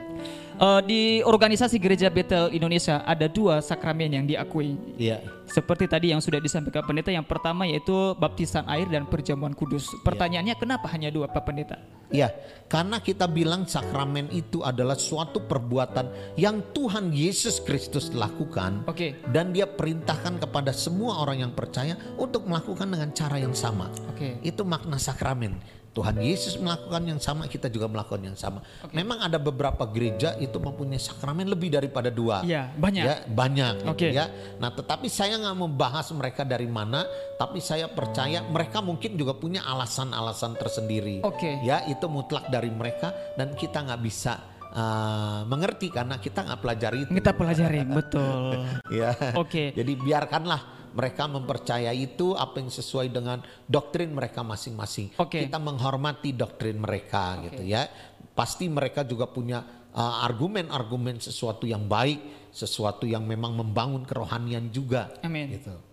A: Eh, di organisasi Gereja Betel Indonesia ada dua sakramen yang diakui.
B: Iya.
A: Seperti tadi yang sudah disampaikan pendeta, yang pertama yaitu baptisan air dan perjamuan kudus. Pertanyaannya kenapa hanya dua Pak Pendeta?
B: Ya, karena kita bilang sakramen itu adalah suatu perbuatan yang Tuhan Yesus Kristus lakukan
A: Oke.
B: dan dia perintahkan kepada semua orang yang percaya untuk melakukan dengan cara yang sama.
A: Oke.
B: Itu makna sakramen. Tuhan Yesus melakukan yang sama, kita juga melakukan yang sama. Memang ada beberapa gereja itu mempunyai sakramen lebih daripada dua.
A: Iya, banyak.
B: Ya, banyak. gitu
A: Oke.
B: ya. Nah, tetapi saya nggak membahas mereka dari mana, tapi saya percaya mereka mungkin juga punya alasan-alasan tersendiri.
A: Oke.
B: Ya, itu mutlak dari mereka dan kita nggak bisa uh, mengerti karena kita nggak pelajari itu.
A: Kita pelajari, betul.
B: Ya.
A: Oke.
B: Jadi biarkanlah mereka mempercayai itu apa yang sesuai dengan doktrin mereka masing-masing.
A: Oke.
B: Kita menghormati doktrin mereka gitu ya. Pasti mereka juga punya uh, argumen-argumen sesuatu yang baik, sesuatu yang memang membangun kerohanian juga.
A: Amin.
B: Gitu.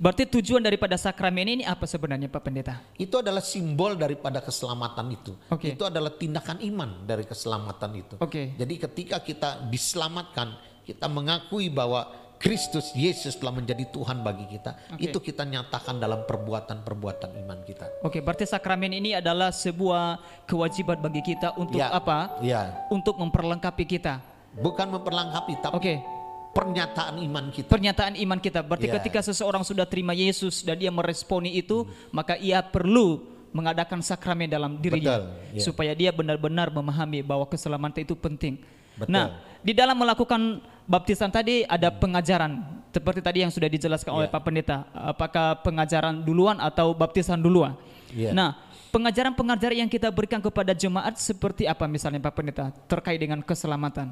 A: Berarti tujuan daripada sakramen ini apa sebenarnya Pak Pendeta?
B: Itu adalah simbol daripada keselamatan itu.
A: Oke.
B: Itu adalah tindakan iman dari keselamatan itu.
A: Oke.
B: Jadi ketika kita diselamatkan, kita mengakui bahwa Kristus Yesus telah menjadi Tuhan bagi kita.
A: Oke.
B: Itu kita nyatakan dalam perbuatan-perbuatan iman kita.
A: Oke, berarti sakramen ini adalah sebuah kewajiban bagi kita untuk
B: Ya.
A: apa?
B: Ya,
A: Untuk memperlengkapi kita.
B: bukan memperlengkapi tapi
A: Oke.
B: pernyataan iman kita.
A: Pernyataan iman kita. Berarti
B: Ya.
A: ketika seseorang sudah terima Yesus dan dia meresponi itu, maka ia perlu mengadakan sakramen dalam dirinya
B: Betul, ya.
A: supaya dia benar-benar memahami bahwa keselamatan itu penting.
B: Betul.
A: Nah, di dalam melakukan baptisan tadi ada pengajaran seperti tadi yang sudah dijelaskan oleh
B: Ya.
A: Pak Pendeta. Apakah pengajaran duluan atau baptisan duluan?
B: Ya.
A: Nah, pengajaran-pengajaran yang kita berikan kepada jemaat seperti apa misalnya Pak Pendeta terkait dengan keselamatan?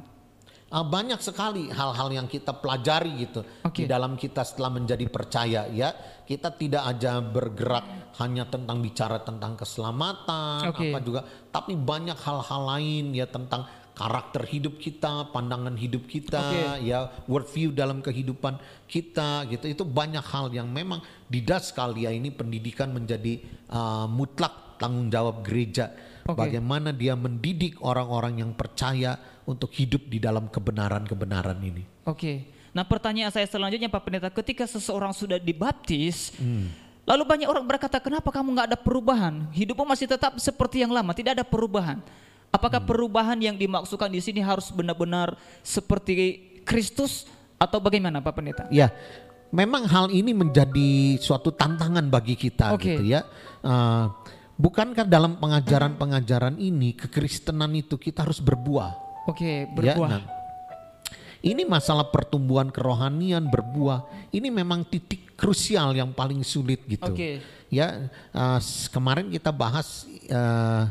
B: Ah, banyak sekali hal-hal yang kita pelajari gitu
A: Oke.
B: di dalam kita setelah menjadi percaya ya kita tidak aja bergerak hanya tentang bicara tentang keselamatan
A: Oke.
B: apa juga tapi banyak hal-hal lain ya tentang karakter hidup kita, pandangan hidup kita,
A: Oke.
B: ya worldview dalam kehidupan kita gitu. Itu banyak hal yang memang di Daskalia ini pendidikan menjadi uh, mutlak tanggung jawab gereja.
A: Oke.
B: Bagaimana dia mendidik orang-orang yang percaya untuk hidup di dalam kebenaran-kebenaran ini.
A: Oke. Nah pertanyaan saya selanjutnya Pak Pendeta, ketika seseorang sudah dibaptis, lalu banyak orang berkata, kenapa kamu nggak ada perubahan? Hidupmu masih tetap seperti yang lama, tidak ada perubahan. Apakah perubahan yang dimaksudkan di sini harus benar-benar seperti Kristus atau bagaimana Pak Pendeta?
B: Ya, memang hal ini menjadi suatu tantangan bagi kita
A: Oke.
B: gitu ya. Eh, bukankah dalam pengajaran-pengajaran ini kekristenan itu kita harus berbuah?
A: Oke,
B: Ya,
A: berbuah.
B: nah, ini masalah pertumbuhan kerohanian berbuah. Ini memang titik krusial yang paling sulit gitu.
A: Oke.
B: Ya, s- kemarin kita bahas eh,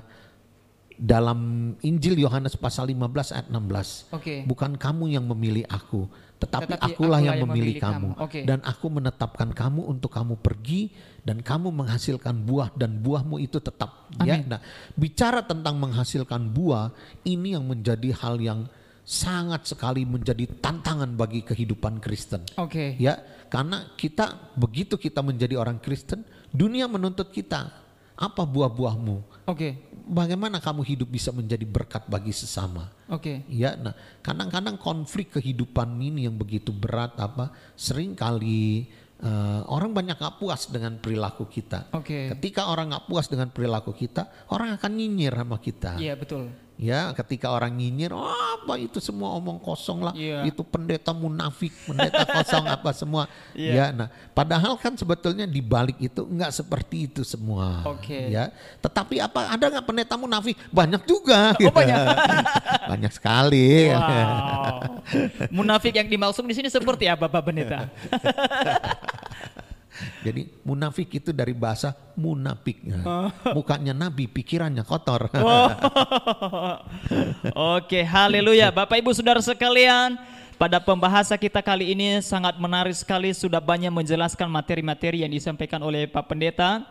B: dalam Injil Yohanes pasal 15 ayat 16.
A: Oke.
B: Bukan kamu yang memilih aku, tetapi,
A: Tetapi
B: akulah
A: akulah
B: yang
A: yang
B: memilih
A: memilih
B: kamu.
A: kamu. Oke.
B: Dan aku menetapkan kamu untuk kamu pergi dan kamu menghasilkan buah dan buahmu itu tetap. Ya, nah, bicara tentang menghasilkan buah, ini yang menjadi hal yang sangat sekali menjadi tantangan bagi kehidupan Kristen.
A: Oke.
B: Ya, karena kita begitu kita menjadi orang Kristen, dunia menuntut kita apa buah-buahmu?
A: Oke.
B: Bagaimana kamu hidup bisa menjadi berkat bagi sesama?
A: Oke.
B: Ya, nah kadang-kadang konflik kehidupan ini yang begitu berat apa sering kali eh, orang banyak gak puas dengan perilaku kita.
A: Oke.
B: Ketika orang gak puas dengan perilaku kita, orang akan nyinyir sama kita.
A: Iya, betul.
B: Ya, ketika orang nyinyir, oh, apa itu semua omong kosong lah,
A: Iya.
B: itu pendeta munafik, pendeta kosong apa semua.
A: Iya.
B: Ya, nah, padahal kan sebetulnya di balik itu enggak seperti itu semua.
A: Oke.
B: Ya, tetapi apa ada nggak pendeta munafik? Banyak juga.
A: Oh, banyak.
B: banyak sekali.
A: Wow. Munafik yang dimaksud di sini seperti apa Pak Pendeta?
B: Jadi munafik itu dari bahasa munafik.
A: Oh.
B: Mukanya nabi, pikirannya kotor.
A: Oke, haleluya. Bapak Ibu Saudara sekalian, pada pembahasan kita kali ini sangat menarik sekali sudah banyak menjelaskan materi-materi yang disampaikan oleh Pak Pendeta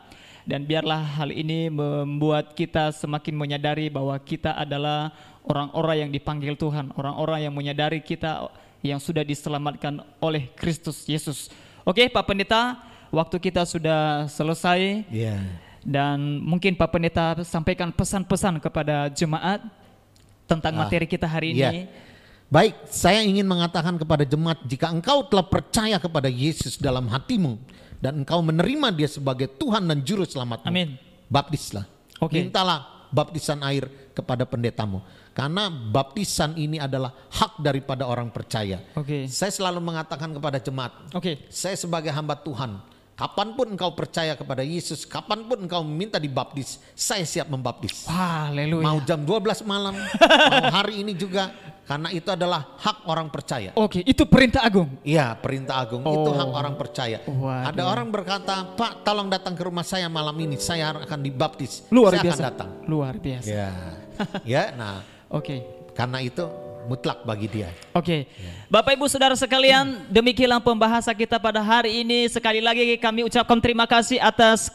A: dan biarlah hal ini membuat kita semakin menyadari bahwa kita adalah orang-orang yang dipanggil Tuhan, orang-orang yang menyadari kita yang sudah diselamatkan oleh Kristus Yesus. Oke, Pak Pendeta, waktu kita sudah selesai
B: Iya.
A: dan mungkin Pak Pendeta sampaikan pesan-pesan kepada jemaat tentang
B: Ah,
A: materi kita hari
B: Iya.
A: ini.
B: Baik, saya ingin mengatakan kepada jemaat, jika engkau telah percaya kepada Yesus dalam hatimu dan engkau menerima Dia sebagai Tuhan dan Juru Selamatmu,
A: Amin.
B: baptislah.
A: Oke.
B: Mintalah baptisan air kepada pendetamu, karena baptisan ini adalah hak daripada orang percaya.
A: Oke.
B: Saya selalu mengatakan kepada jemaat,
A: Oke.
B: saya sebagai hamba Tuhan, kapan pun engkau percaya kepada Yesus, kapan pun engkau minta dibaptis, saya siap membaptis.
A: Haleluya.
B: Mau jam 12 malam, mau hari ini juga, karena itu adalah hak orang percaya.
A: Oke, itu perintah agung.
B: Iya, perintah agung itu
A: Oh.
B: hak orang percaya.
A: Waduh.
B: Ada orang berkata, Pak, tolong datang ke rumah saya malam ini, saya akan dibaptis.
A: Luar
B: saya
A: biasa.
B: akan datang.
A: Luar biasa.
B: Ya, ya, nah,
A: Oke.
B: karena itu mutlak bagi dia.
A: Oke, Bapak Ibu Saudara sekalian, demikianlah pembahasan kita pada hari ini. Sekali lagi kami ucapkan terima kasih atas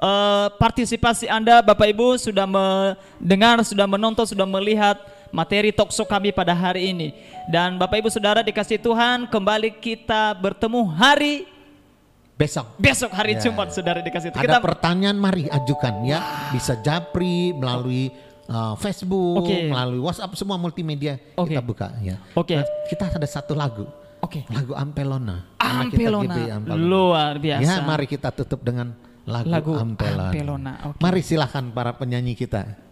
A: eh, partisipasi Anda, Bapak Ibu sudah mendengar, sudah menonton, sudah melihat materi talkshow kami pada hari ini. Dan Bapak Ibu Saudara dikasih Tuhan, kembali kita bertemu hari
B: Besok.
A: besok hari
B: Ya.
A: Jumat, Saudara dikasih Tuhan.
B: Ada
A: Kita
B: pertanyaan mari ajukan ya. Bisa japri melalui uh, Facebook,
A: Oke.
B: melalui WhatsApp semua multimedia
A: Oke.
B: kita buka ya.
A: Oke.
B: Nah, kita ada satu lagu.
A: Oke.
B: Lagu Ampelona.
A: Ampelona.
B: GBI Ampelona.
A: Luar biasa.
B: Ya, mari kita tutup dengan lagu,
A: Lagu
B: Ampelona.
A: Ampelona, oke.
B: Mari silahkan para penyanyi kita.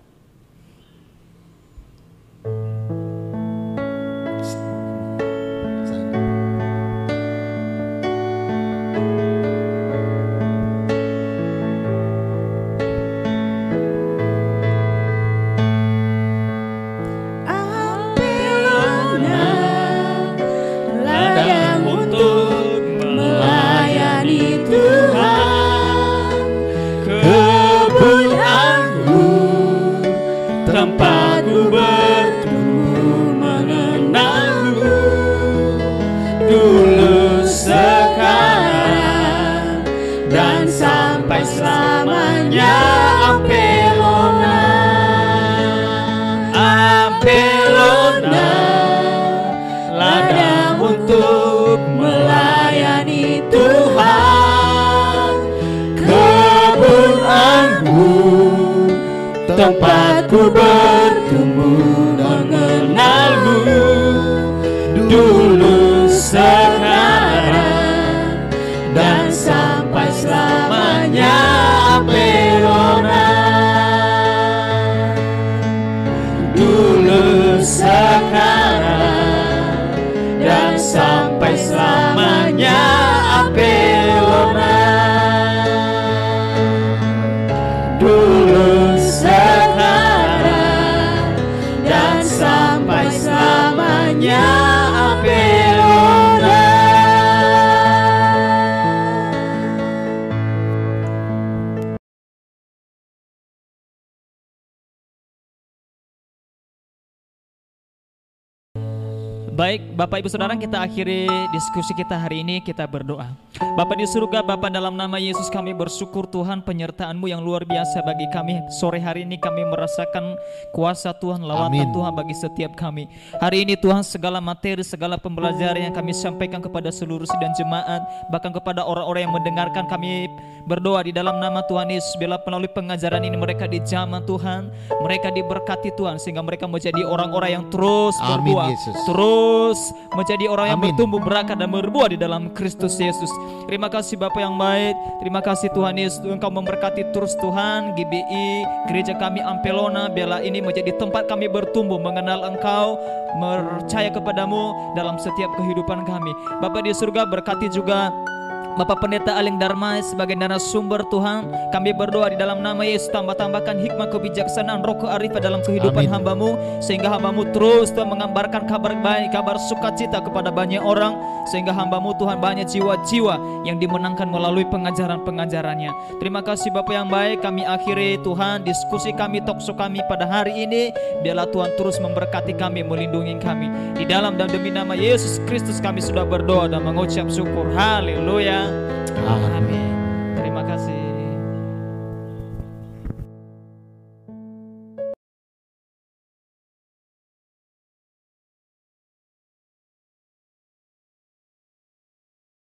A: Baik, Bapak Ibu Saudara, kita akhiri diskusi kita hari ini, kita berdoa. Bapak di surga, Bapak dalam nama Yesus kami bersyukur Tuhan penyertaan-Mu yang luar biasa bagi kami. Sore hari ini kami merasakan kuasa Tuhan, lawatan
B: Amin.
A: Tuhan bagi setiap kami. Hari ini Tuhan segala materi, segala pembelajaran yang kami sampaikan kepada seluruh sidang jemaat, bahkan kepada orang-orang yang mendengarkan kami berdoa di dalam nama Tuhan Yesus. Bila melalui pengajaran ini mereka dijamah Tuhan, mereka diberkati Tuhan sehingga mereka menjadi orang-orang yang terus berbuah,
B: Yesus.
A: Terus menjadi orang yang
B: Amin.
A: bertumbuh berangkat dan berbuah di dalam Kristus Yesus. Terima kasih Bapak yang baik, terima kasih Tuhan Yesus, Engkau memberkati terus Tuhan GBI, gereja kami Ampelona, biarlah ini menjadi tempat kami bertumbuh mengenal Engkau, percaya kepadamu dalam setiap kehidupan kami. Bapak di surga berkati juga Bapak Pendeta Aling Dharma sebagai narasumber Tuhan Kami berdoa di dalam nama Yesus Tambah-tambahkan hikmah kebijaksanaan roh kearifan dalam kehidupan
B: Amin.
A: hambamu Sehingga hambamu terus Tuhan mengambarkan kabar baik Kabar sukacita kepada banyak orang Sehingga hambamu Tuhan banyak jiwa-jiwa Yang dimenangkan melalui pengajaran-pengajarannya. Terima kasih Bapak yang baik Kami akhiri Tuhan diskusi kami Tokso kami pada hari ini. Biarlah Tuhan terus memberkati kami Melindungi kami. Di dalam dan demi nama Yesus Kristus kami sudah berdoa Dan mengucap syukur. Haleluya
B: Amin.
A: Terima kasih.